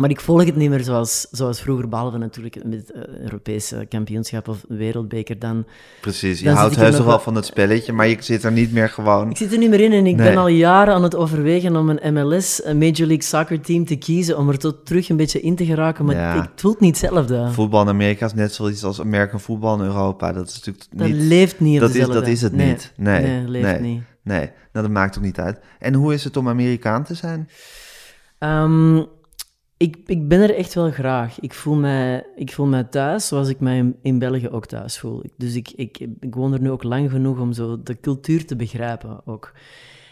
maar ik volg het niet meer zoals, zoals vroeger, behalve natuurlijk met eh, Europese kampioenschap of wereldbeker. Dan, Precies. Je Dan houdt ik heus nog wel van het spelletje, maar je zit er niet meer gewoon... ik zit er niet meer in en ik Nee. ben al jaren aan het overwegen om een MLS, een Major League Soccer team te kiezen, om er tot terug een beetje in te geraken, maar Ja. ik het voelt niet hetzelfde. Voetbal in Amerika is net zoiets als American voetbal in Europa. Dat is natuurlijk Dat niet... leeft niet op dat is- dezelfde... dat is het nee, niet. Nee, Nee, leeft nee. niet. Nee, nou, dat maakt ook niet uit. En hoe is het om Amerikaan te zijn? Ehm, ik, ik ben er echt wel graag. Ik voel mij, ik voel mij thuis zoals ik mij in, in België ook thuis voel. Dus ik, ik, ik woon er nu ook lang genoeg om zo de cultuur te begrijpen ook.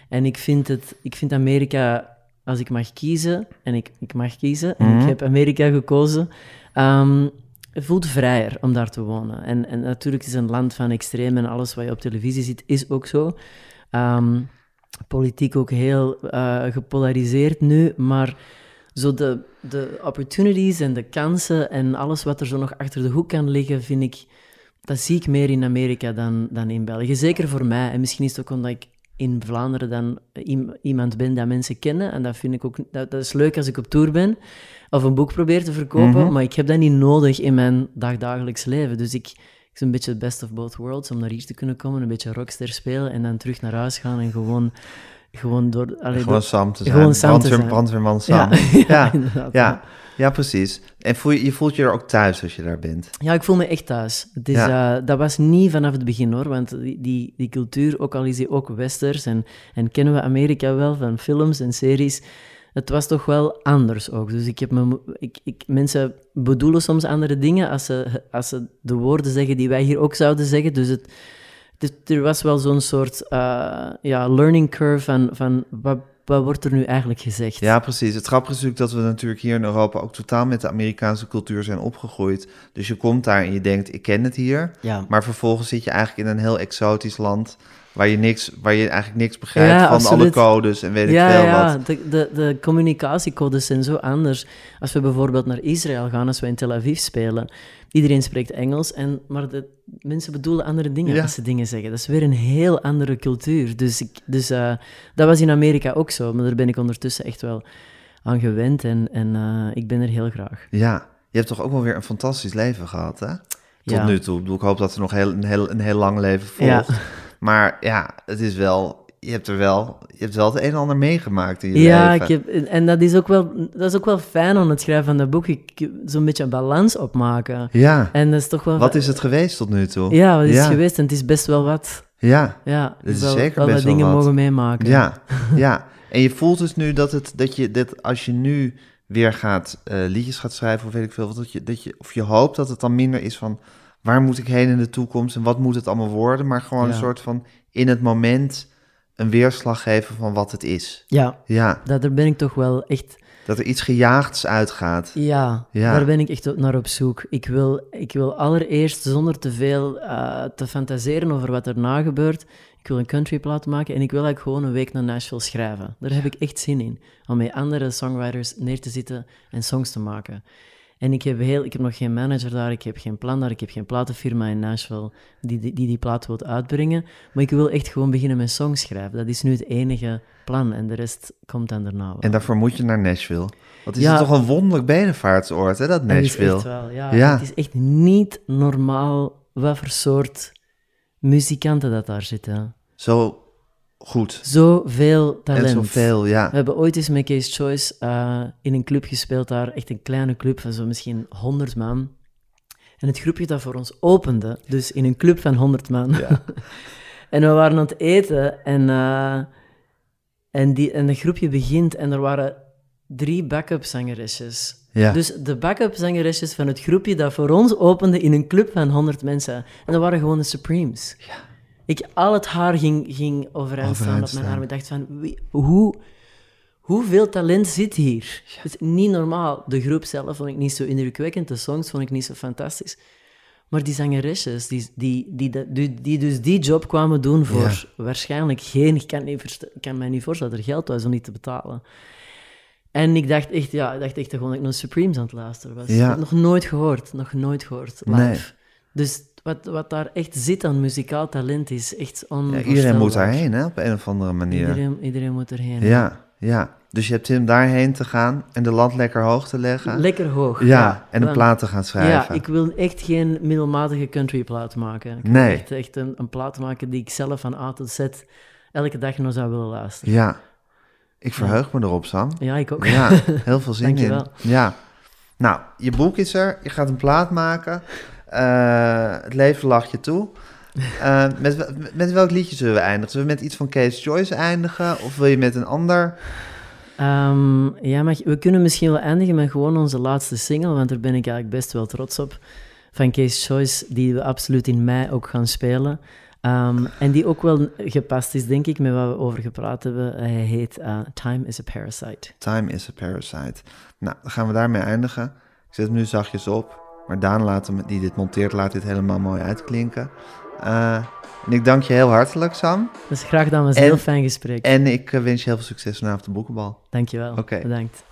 En ik vind, het, ik vind Amerika, als ik mag kiezen, en ik, ik mag kiezen, en Mhm. ik heb Amerika gekozen, ehm, het voelt vrijer om daar te wonen. En, en natuurlijk is het een land van extreem en alles wat je op televisie ziet is ook zo. Ehm, politiek ook heel eh, gepolariseerd nu, maar zo de, de opportunities en de kansen en alles wat er zo nog achter de hoek kan liggen, vind ik, dat zie ik meer in Amerika dan, dan in België. Zeker voor mij. En misschien is het ook omdat ik in Vlaanderen dan iem- iemand ben dat mensen kennen. En dat vind ik ook, dat, dat is leuk als ik op tour ben of een boek probeer te verkopen, Mhm. maar ik heb dat niet nodig in mijn dagdagelijks leven. Dus ik, ik is een beetje het best of both worlds om naar hier te kunnen komen, een beetje rockster spelen en dan terug naar huis gaan en gewoon, gewoon door... allee, Gewoon door- Sam te zijn. Gewoon Sam te zijn. Brandweerman Sam. Ja, Ja, ja, precies. En voel je, je voelt je er ook thuis als je daar bent. Ja, ik voel me echt thuis. Het is, Ja. eh, dat was niet vanaf het begin hoor, want die, die, die cultuur, ook al is die ook westers en, en kennen we Amerika wel van films en series, het was toch wel anders ook. Dus ik heb me, ik, ik, mensen bedoelen soms andere dingen als ze, als ze de woorden zeggen die wij hier ook zouden zeggen. Dus het, het- er was wel zo'n soort eh, ja, learning curve van, van wat, wat wordt er nu eigenlijk gezegd. Ja, precies. Het grappige is natuurlijk dat we natuurlijk hier in Europa ook totaal met de Amerikaanse cultuur zijn opgegroeid. Dus je komt daar en je denkt, ik ken het hier. Ja. Maar vervolgens zit je eigenlijk in een heel exotisch land waar je, niks, waar je eigenlijk niks begrijpt Ja, van absoluut. alle codes en weet ik veel ja, wat. De, de, de communicatiecodes zijn zo anders. Als we bijvoorbeeld naar Israël gaan, als we in Tel Aviv spelen, iedereen spreekt Engels, en, maar de mensen bedoelen andere dingen Ja. als ze dingen zeggen. Dat is weer een heel andere cultuur. Dus, ik, dus eh, dat was in Amerika ook zo, maar daar ben ik ondertussen echt wel aan gewend en, en eh, ik ben er heel graag. Ja, je hebt toch ook wel weer een fantastisch leven gehad, hè? Tot Ja. nu toe. Ik, hoop dat er nog heel, een, heel, een heel lang leven Ja. volgt. Maar ja, het is wel... Je hebt er wel... Je hebt wel het een en ander meegemaakt in je Ja, leven. ik heb, en dat is, ook wel, dat is ook wel fijn aan het schrijven van dat boek. Ik, zo'n beetje een balans opmaken. Ja. En dat is toch wel... Wat is het geweest tot nu toe? Ja, wat is Ja. het geweest? En het is best wel wat. Ja, Ja, Dit is wel, zeker wel best wel dingen wat. mogen meemaken. ja, ja. En je voelt dus nu dat, het, dat, je, dat als je nu weer gaat eh, liedjes gaat schrijven of weet ik veel, dat je, dat je, of je hoopt dat het dan minder is van waar moet ik heen in de toekomst en wat moet het allemaal worden, maar gewoon Ja. een soort van in het moment een weerslag geven van wat het is. Ja, Ja, dat, daar ben ik toch wel echt... dat er iets gejaagds uitgaat. Ja, Ja. daar ben ik echt naar op zoek. Ik wil, ik wil allereerst, zonder te veel eh, te fantaseren over wat erna gebeurt, ik wil een countryplaat maken en ik wil eigenlijk gewoon een week naar Nashville schrijven. Daar heb ik echt zin in, om met andere songwriters neer te zitten en songs te maken. En ik heb, heel, ik heb nog geen manager daar, ik heb geen plan daar, ik heb geen platenfirma in Nashville die die, die, die plaat wil uitbrengen. Maar ik wil echt gewoon beginnen met songs schrijven. Dat is nu het enige plan en de rest komt dan daarna wel. En daarvoor moet je naar Nashville. Wat is Ja. het toch een wonderlijk benevaartsoord, hè, dat Dat is Nashville. echt wel, ja. Ja. Het is echt niet normaal wat voor soort muzikanten dat daar zitten. Zo goed. Zoveel talent. En zoveel, ja. We hebben ooit eens met Case Choice eh, in een club gespeeld daar, echt een kleine club van zo misschien 100 man. En het groepje dat voor ons opende, dus in een club van 100 man, Ja. En we waren aan het eten en, eh, en, die, en een groepje begint en er waren drie backup zangeresjes. Ja. Dus de backup zangeresjes van het groepje dat voor ons opende in een club van 100 mensen. En dat waren gewoon de Supremes. Ik, al het haar ging, ging overeind staan op mijn arm. Ik dacht van, wie, hoe, hoeveel talent zit hier? Het is niet normaal. De groep zelf vond ik niet zo indrukwekkend. De songs vond ik niet zo fantastisch. Maar die zangeresjes, die, die, die, die, dus die job kwamen doen voor waarschijnlijk geen... Ik kan, niet kan mij niet voorstellen dat er geld was om die te betalen. En ik dacht echt, ja, ik dacht echt gewoon dat ik naar Supremes aan het luisteren was. Ja. Nog nooit gehoord, nog nooit gehoord, live. Nee. Dus wat, wat daar echt zit aan muzikaal talent is echt Ja, onvoorstelbaar. iedereen moet daarheen, hè, op een of andere manier. Iedereen, iedereen moet erheen. Ja, ja. Dus je hebt zin om daarheen te gaan en de lat lekker hoog te leggen. Lekker hoog. ja, en een plaat te gaan schrijven. Ja, ik wil echt geen middelmatige countryplaat maken. Ik wil Nee. echt, echt een, een plaat maken die ik zelf van A tot Z elke dag nog zou willen luisteren. Ja. Ik verheug me erop, Sam. Ja, ik ook. Ja, heel veel zin in. Ja. Nou, je boek is er. Je gaat een plaat maken. Eh, het leven lacht je toe. Eh, met, met welk liedje zullen we eindigen? Zullen we met iets van Kees Joyce eindigen? Of wil je met een ander? Ehm, ja, maar we kunnen misschien wel eindigen met gewoon onze laatste single, want daar ben ik eigenlijk best wel trots op. Van Case Choice, die we absoluut in mei ook gaan spelen. Ehm, en die ook wel gepast is, denk ik, met wat we over gepraat hebben. Hij heet eh, Time is a Parasite. Time is a Parasite. Nou, dan gaan we daarmee eindigen. Ik zet hem nu zachtjes op. Maar Daan, laat hem, die dit monteert, laat dit helemaal mooi uitklinken. Eh, en ik dank je heel hartelijk, Sam. Dus graag gedaan, was een En- heel fijn gesprek. En ik eh, wens je heel veel succes vanavond op de boekenbal. Dankjewel. Oké. Bedankt.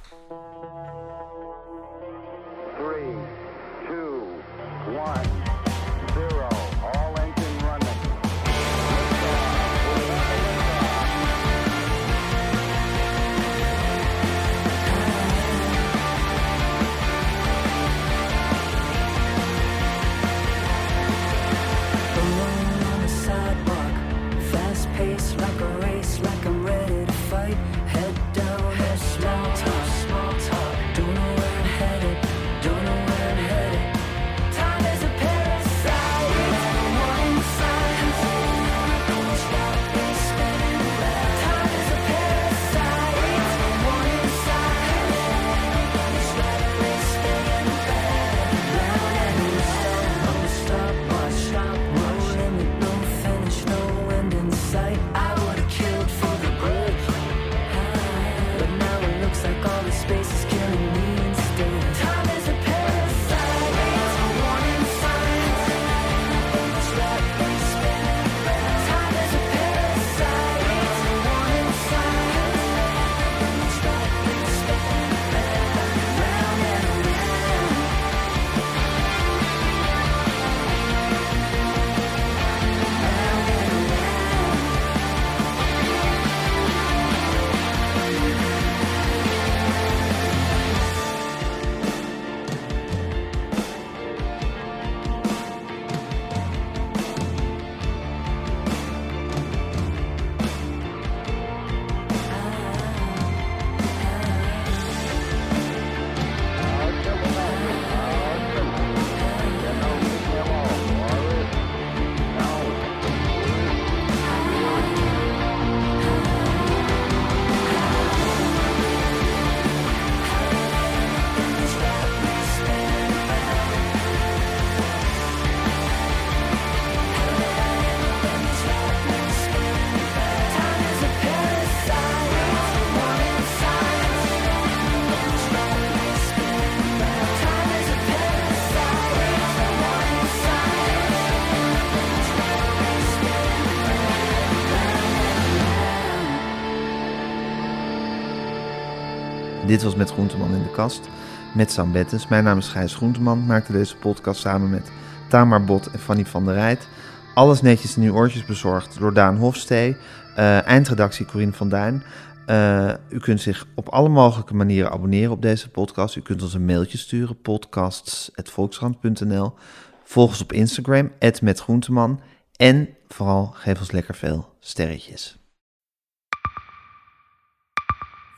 Dit was Met Groenteman in de kast. Met Sam Bettens. Mijn naam is Gijs Groenteman. Maakte deze podcast samen met Tamar Bot en Fanny van der Rijt. Alles netjes in uw oortjes bezorgd door Daan Hofstee. Eh, eindredactie Corine van Duin. Eh, u kunt zich op alle mogelijke manieren abonneren op deze podcast. U kunt ons een mailtje sturen. podcasts.volkskrant.nl Volg ons op Instagram. @metgroenteman. En vooral geef ons lekker veel sterretjes.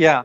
ja,